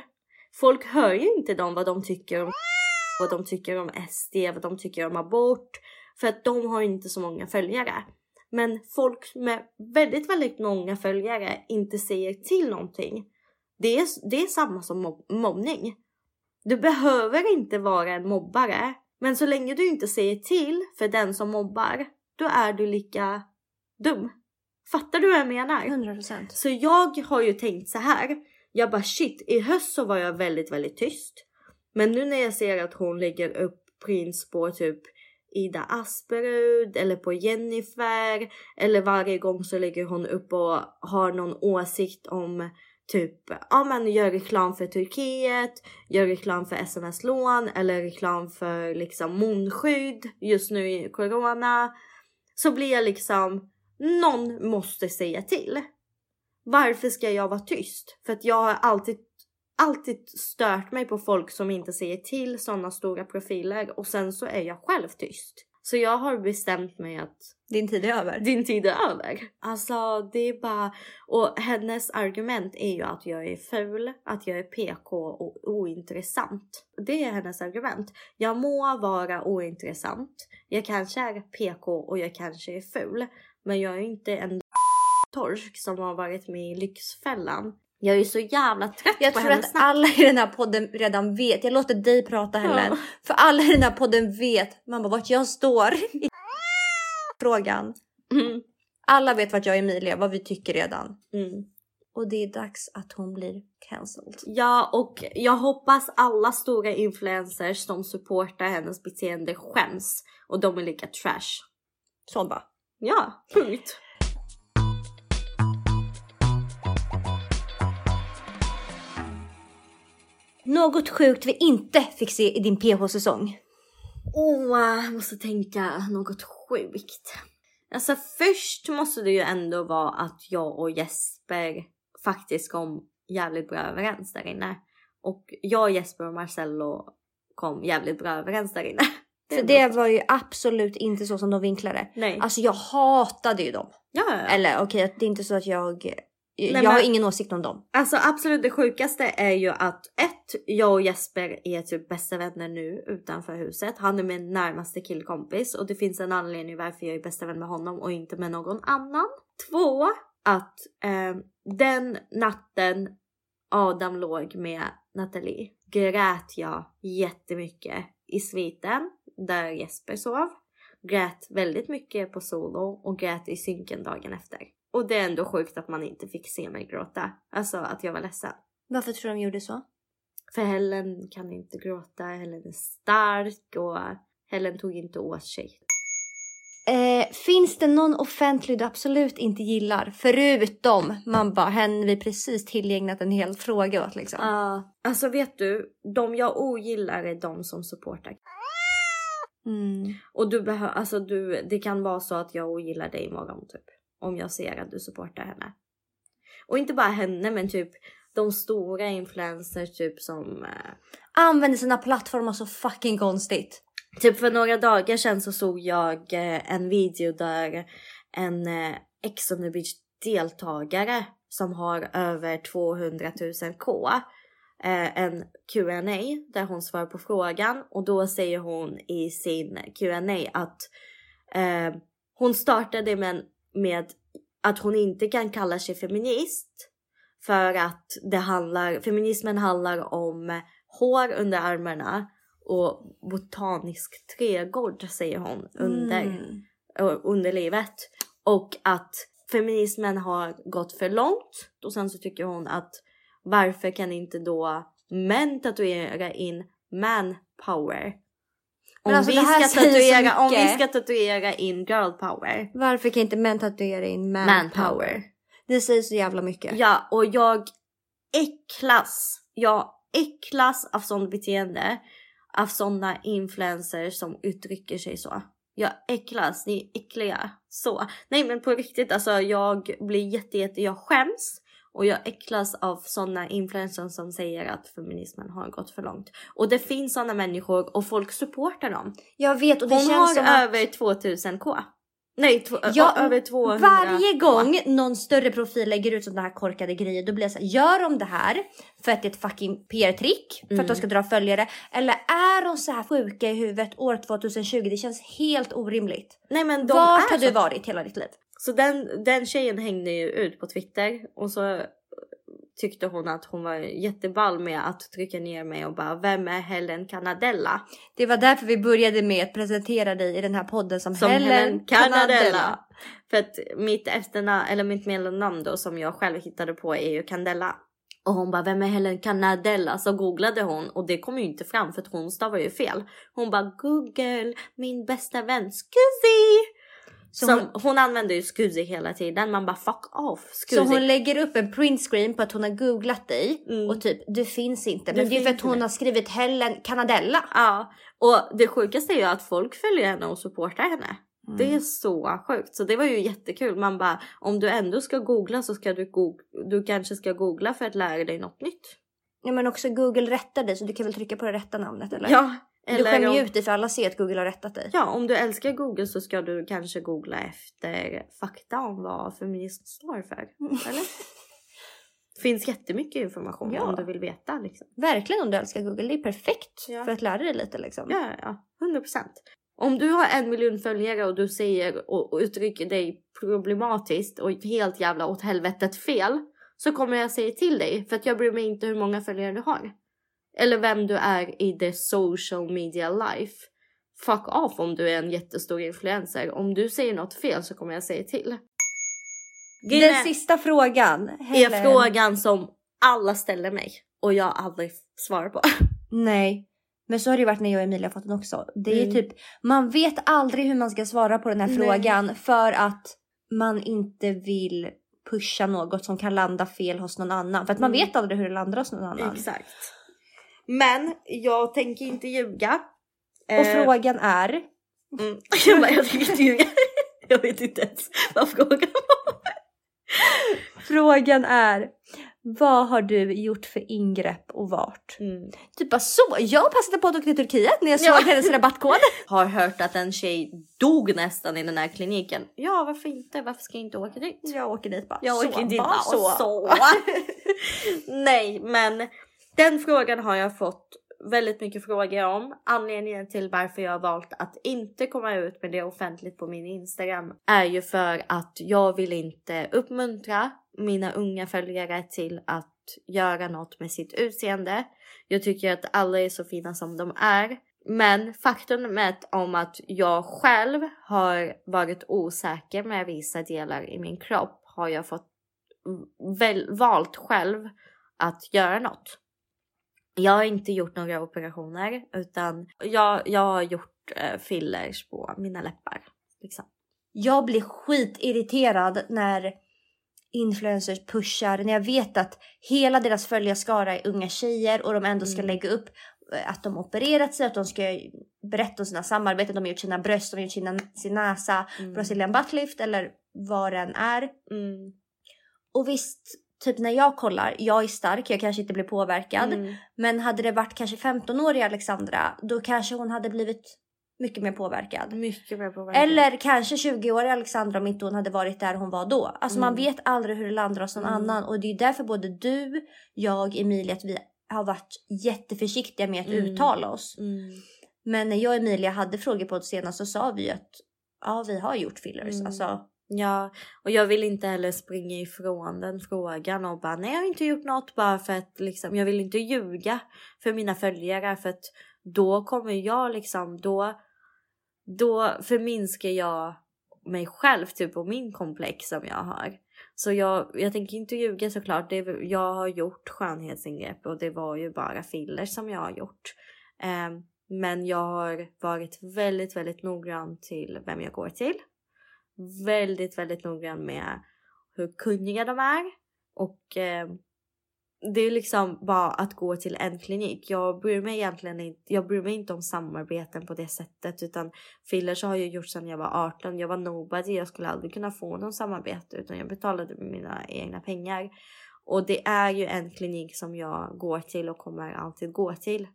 Folk hör ju inte dem vad de tycker om vad de tycker om SD, vad de tycker om abort. För att de har inte så många följare. Men folk med väldigt, väldigt många följare inte säger till någonting. Det är, det är samma som mob mobbning. Du behöver inte vara en mobbare. Men så länge du inte säger till för den som mobbar, då är du lika dum. Fattar du vad jag menar? 100%. Så jag har ju tänkt så här. Jag bara shit, i höst så var jag väldigt, väldigt tyst. Men nu när jag ser att hon lägger upp prints på typ Ida Asperud eller på Jennifer eller varje gång så lägger hon upp och har någon åsikt om typ, ja men gör reklam för Turkiet, gör reklam för sms-lån eller reklam för liksom munskydd just nu i corona. Så blir jag liksom, någon måste säga till. Varför ska jag vara tyst? För att jag har alltid, alltid stört mig på folk som inte säger till sådana stora profiler och sen så är jag själv tyst. Så jag har bestämt mig att din tid är över. Din tid är över. Alltså det är bara... Och hennes argument är ju att jag är ful, att jag är PK och ointressant. Det är hennes argument. Jag må vara ointressant. Jag kanske är PK och jag kanske är ful. Men jag är inte en torsk som har varit med i Lyxfällan. Jag är så jävla trött jag på tror att alla i den här podden redan vet. Jag låter dig prata Helen. Ja. För alla i den här podden vet mamma vart jag står i frågan. Mm. Alla vet vart jag och Emilia, vad vi tycker redan. Mm. Och det är dags att hon blir cancelled. Ja, och jag hoppas alla stora influencers som supportar hennes beteende skäms. Och de är lika trash. Så bara. Ja, punkt. Något sjukt vi inte fick se i din PH-säsong? Åh, oh, jag måste tänka något sjukt. Alltså först måste det ju ändå vara att jag och Jesper faktiskt kom jävligt bra överens där inne. Och jag, Jesper och Marcello kom jävligt bra överens där inne. För det var ju absolut inte så som de vinklade. Nej. Alltså jag hatade ju dem. Ja, ja, ja. Eller okej, okay, det är inte så att jag Nej, jag men, har ingen åsikt om dem. Alltså absolut det sjukaste är ju att ett, jag och Jesper är typ bästa vänner nu utanför huset. Han är min närmaste killkompis och det finns en anledning varför jag är bästa vän med honom och inte med någon annan. Två, att eh, den natten Adam låg med Nathalie grät jag jättemycket i sviten där Jesper sov. Grät väldigt mycket på solo och grät i synken dagen efter. Och det är ändå sjukt att man inte fick se mig gråta. Alltså att jag var ledsen. Varför tror du de gjorde så? För Helen kan inte gråta, Helen är stark och Helen tog inte åt sig. Eh, finns det någon offentlig du absolut inte gillar? Förutom man bara, hen vi precis tillgägnat en hel fråga åt liksom. Ja, uh, alltså vet du, de jag ogillar är de som supportar. Mm. Och du behöver, alltså du, det kan vara så att jag ogillar dig imorgon typ om jag ser att du supportar henne. Och inte bara henne men typ de stora influencers typ som... Eh, Använder sina plattformar så fucking konstigt. Typ för några dagar sedan så såg jag eh, en video där en eh, Ex on the beach deltagare som har över 200 000 k eh, en Q&A där hon svarar på frågan och då säger hon i sin Q&A att eh, hon startade med en med att hon inte kan kalla sig feminist för att det handlar, feminismen handlar om hår under armarna och botanisk trädgård säger hon under, mm. under livet. och att feminismen har gått för långt. Och sen så tycker hon att varför kan inte då män tatuera in man power? Om, alltså, vi ska tatuera, om vi ska tatuera in girl power, Varför kan inte män tatuera in man, man power? power. Det säger så jävla mycket. Ja, och jag äcklas. Jag äcklas av sånt beteende. Av såna influencers som uttrycker sig så. Jag äcklas, ni är äckliga. Så. Nej men på riktigt alltså jag blir jätte, jätte, jag skäms. Och jag äcklas av såna influencers som säger att feminismen har gått för långt. Och det finns såna människor och folk supportar dem. Jag vet och det Hon känns har som att över 2000k. Nej, två, Ja, över 200 varje gång någon större profil lägger ut sådana här korkade grejer då blir jag så här, gör de det här för att det är ett fucking PR-trick för att Mm. de ska dra följare? Eller är de så här sjuka i huvudet år 2020? Det känns helt orimligt. Nej men de Vart har så du varit hela ditt liv? Så den, den tjejen hängde ju ut på Twitter och så tyckte hon att hon var jätteball med att trycka ner mig och bara vem är Helen Canadella? Det var därför vi började med att presentera dig i den här podden som, Som Helen, Helen Canadella. Canadella. För att mitt efternamn eller mitt mellannamn då som jag själv hittade på är ju Candella. Och hon bara vem är Helen Canadella? Så googlade hon och det kom ju inte fram för att hon stavar ju fel. Hon bara Google min bästa vän Scusi. Så Som, hon- hon, använder ju Scusi hela tiden. Man bara fuck off Scusi. Så hon lägger upp en printscreen på att hon har googlat dig Mm. och typ du finns inte. Du Men det är för att hon inte. har skrivit Helen Canadella. Ja, och det sjukaste är ju att folk följer henne och supportar henne. Mm. Det är så sjukt. Så det var ju jättekul. Man bara, om du ändå ska googla så ska du, goog- du kanske ska googla för att lära dig något nytt. Ja men också Google rättar dig så du kan väl trycka på det rätta namnet eller? Ja, du eller skämmer ju ut dig för alla ser att Google har rättat dig. ja, om du älskar Google så ska du kanske googla efter fakta om vad feminism står för. Eller? finns jättemycket information Ja. om du vill veta. Liksom. Verkligen om du älskar Google, det är perfekt Ja. för att lära dig lite liksom. Ja, ja, 100 procent. Om du har en miljon följare och du säger och, och uttrycker dig problematiskt och helt jävla åt helvetet fel så kommer jag säga till dig för att jag bryr mig inte hur många följare du har. Eller vem du är i the social media life. Fuck off om du är en jättestor influencer. Om du säger något fel så kommer jag säga till. Den sista frågan. är Helen. frågan som alla ställer mig och jag aldrig svarar på. Nej. Men så har det ju varit när jag och Emilia fått den också. Det är Mm. typ, man vet aldrig hur man ska svara på den här Nej. frågan för att man inte vill pusha något som kan landa fel hos någon annan. För att man Mm. vet aldrig hur det landar hos någon annan. Exakt. Men jag tänker inte ljuga. Och Eh, frågan är, Mm. Jag, bara, jag tänker inte ljuga. Jag vet inte ens vad frågan var. frågan är vad har du gjort för ingrepp och vart? Mm. Typ bara så. Jag passade på att åka till Turkiet när jag såg Ja. hennes rabattkod. Har hört att en tjej dog nästan i den här kliniken. Ja, varför inte? Varför ska jag inte åka dit? Jag åker dit bara. Jag så, åker dit bara bara så. och så. Nej, men den frågan har jag fått väldigt mycket frågor om. Anledningen till varför jag har valt att inte komma ut med det offentligt på min Instagram är ju för att jag vill inte uppmuntra mina unga följare till att göra något med sitt utseende. Jag tycker att alla är så fina som de är. Men faktumet om att jag själv har varit osäker med vissa delar i min kropp har jag fått väl, valt själv att göra något. Jag har inte gjort några operationer utan jag, jag har gjort eh, fillers på mina läppar. Liksom. Jag blir skitirriterad när influencers pushar, när jag vet att hela deras följarskara är unga tjejer och de ändå ska Mm. lägga upp eh, att de opererat sig, att de ska berätta om sina samarbeten, de har gjort sina bröst, de har gjort sina, sin näsa, Mm. Brazilian butt lift eller vad den är. Mm. Och visst, typ när jag kollar, jag är stark, jag kanske inte blir påverkad. Mm. Men hade det varit kanske 15-åriga Alexandra, då kanske hon hade blivit mycket mer påverkad. Mycket mer påverkan. Eller kanske 20-åriga Alexandra om inte hon hade varit där hon var då. Alltså man Mm. vet aldrig hur det landar hos någon Mm. annan och det är därför både du, jag, Emilia att vi har varit jätteförsiktiga med att Mm. uttala oss. Mm. Men när jag och Emilia hade frågor på det senast så sa vi att ja, vi har gjort fillers. Mm. Alltså, Ja, och jag vill inte heller springa ifrån den frågan och bara nej jag har inte gjort något bara för att liksom jag vill inte ljuga för mina följare för att då kommer jag liksom då då förminskar jag mig själv typ och min komplex som jag har. Så jag, jag tänker inte ljuga såklart. Det, jag har gjort skönhetsingrepp och det var ju bara fillers som jag har gjort. Eh, men jag har varit väldigt, väldigt noggrann till vem jag går till. Väldigt, väldigt noggrann med hur kunniga de är och eh, det är liksom bara att gå till en klinik. Jag bryr mig egentligen inte, jag bryr mig inte om samarbeten på det sättet utan fillers har jag gjort sedan jag var 18. Jag var nobody, jag skulle aldrig kunna få någon samarbete utan jag betalade med mina egna pengar. Och det är ju en klinik som jag går till och kommer alltid gå till.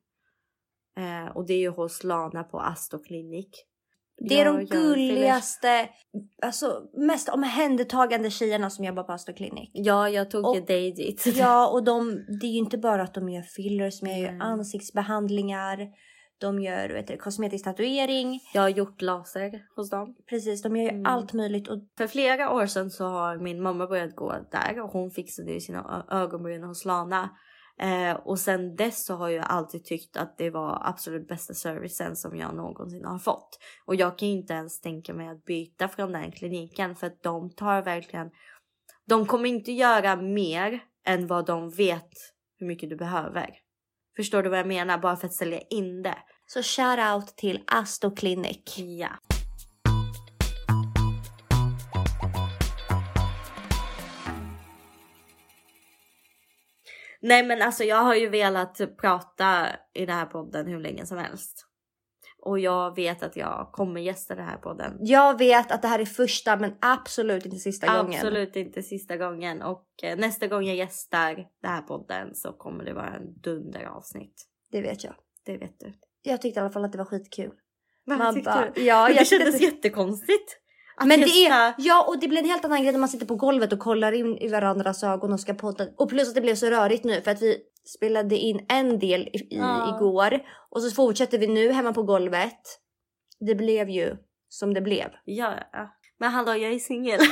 Eh, och det är ju hos Lana på Astoklinik. klinik. Det är Jag de gulligaste, alltså mest omhändertagande tjejerna som jobbar på Astor Clinic. Ja, jag tog Och- ju dig dit. Ja, och de, det är ju inte bara att de gör fillers, de gör Nej. ansiktsbehandlingar, de gör vet du, kosmetisk tatuering, Jag har gjort laser hos dem. precis, de gör ju Mm. allt möjligt och För flera år sedan så har min mamma börjat gå där och hon fixade ju sina ögonbryn hos Lana. Eh, och sen dess så har jag alltid tyckt att det var absolut bästa servicen som jag någonsin har fått. Och jag kan ju inte ens tänka mig att byta från den kliniken för att de tar verkligen. De kommer inte göra mer än vad de vet hur mycket du behöver. Förstår du vad jag menar? Bara för att sälja in det. så shout out till Astor Clinic. Ja. Nej men alltså jag har ju velat prata i den här podden hur länge som helst. Och jag vet att jag kommer gästa den här podden. Jag vet att det här är första men absolut inte sista gången. Absolut inte sista gången och eh, nästa gång jag gästar den här podden så kommer det vara en dunderavsnitt. Det vet jag. Det vet du. Jag tyckte i alla fall att det var skitkul. Vad Man tyckte bara, du? ja, det kändes att- jättekonstigt. Att Men det är, ja och det blir en helt annan grej när man sitter på golvet och kollar in i varandras ögon och ska podda. Och plus att det blev så rörigt nu för att vi spelade in en del i, Ja. igår och så fortsätter vi nu hemma på golvet. Det blev ju som det blev. Ja, ja. Men hallå jag är singel.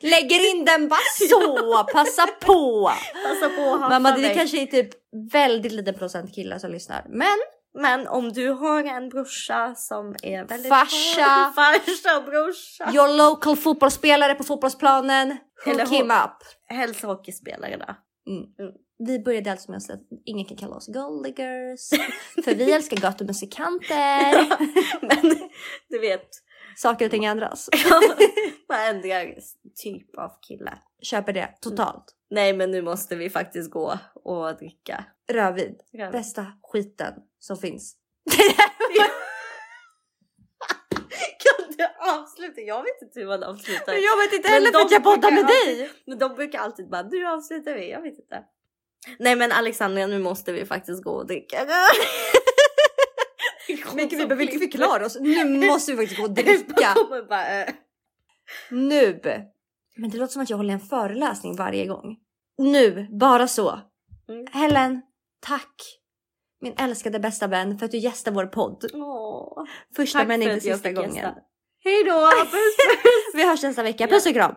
Lägger in den bara så, passa på! Passa på Mamma det är kanske är typ väldigt liten procent killar som lyssnar. Men Men om du har en brorsa som är väldigt Farsa. farsa brorsa. your local fotbollsspelare på fotbollsplanen, Eller hook him hon- up. Helst hockeyspelare då. Vi började alltså med att säga att ingen kan kalla oss golddiggers. för vi älskar gatumusikanter. Men du vet, Saker och ting ändras. man ändrar typ av kille. Köper det totalt. Nej men nu måste vi faktiskt gå och dricka. Rödvin. Rödvin. Bästa skiten som finns. Kan du avsluta? Jag vet inte hur man avslutar. Men jag vet inte heller för att jag poddar med dig. Men de brukar alltid bara du avslutar vi, jag vet inte. Nej men Alexandra nu måste vi faktiskt gå och dricka. Men vi behöver inte förklara oss. Nu måste vi faktiskt gå och Dricka. eh. Nu. Men det låter som att jag håller en föreläsning varje gång. Nu, bara så. Mm. Helen, tack. Min älskade bästa vän för att du gästar vår podd. Åh. Första men inte sista gången. gästa. Hej då! Puss puss! Vi hörs nästa vecka. Puss och kram.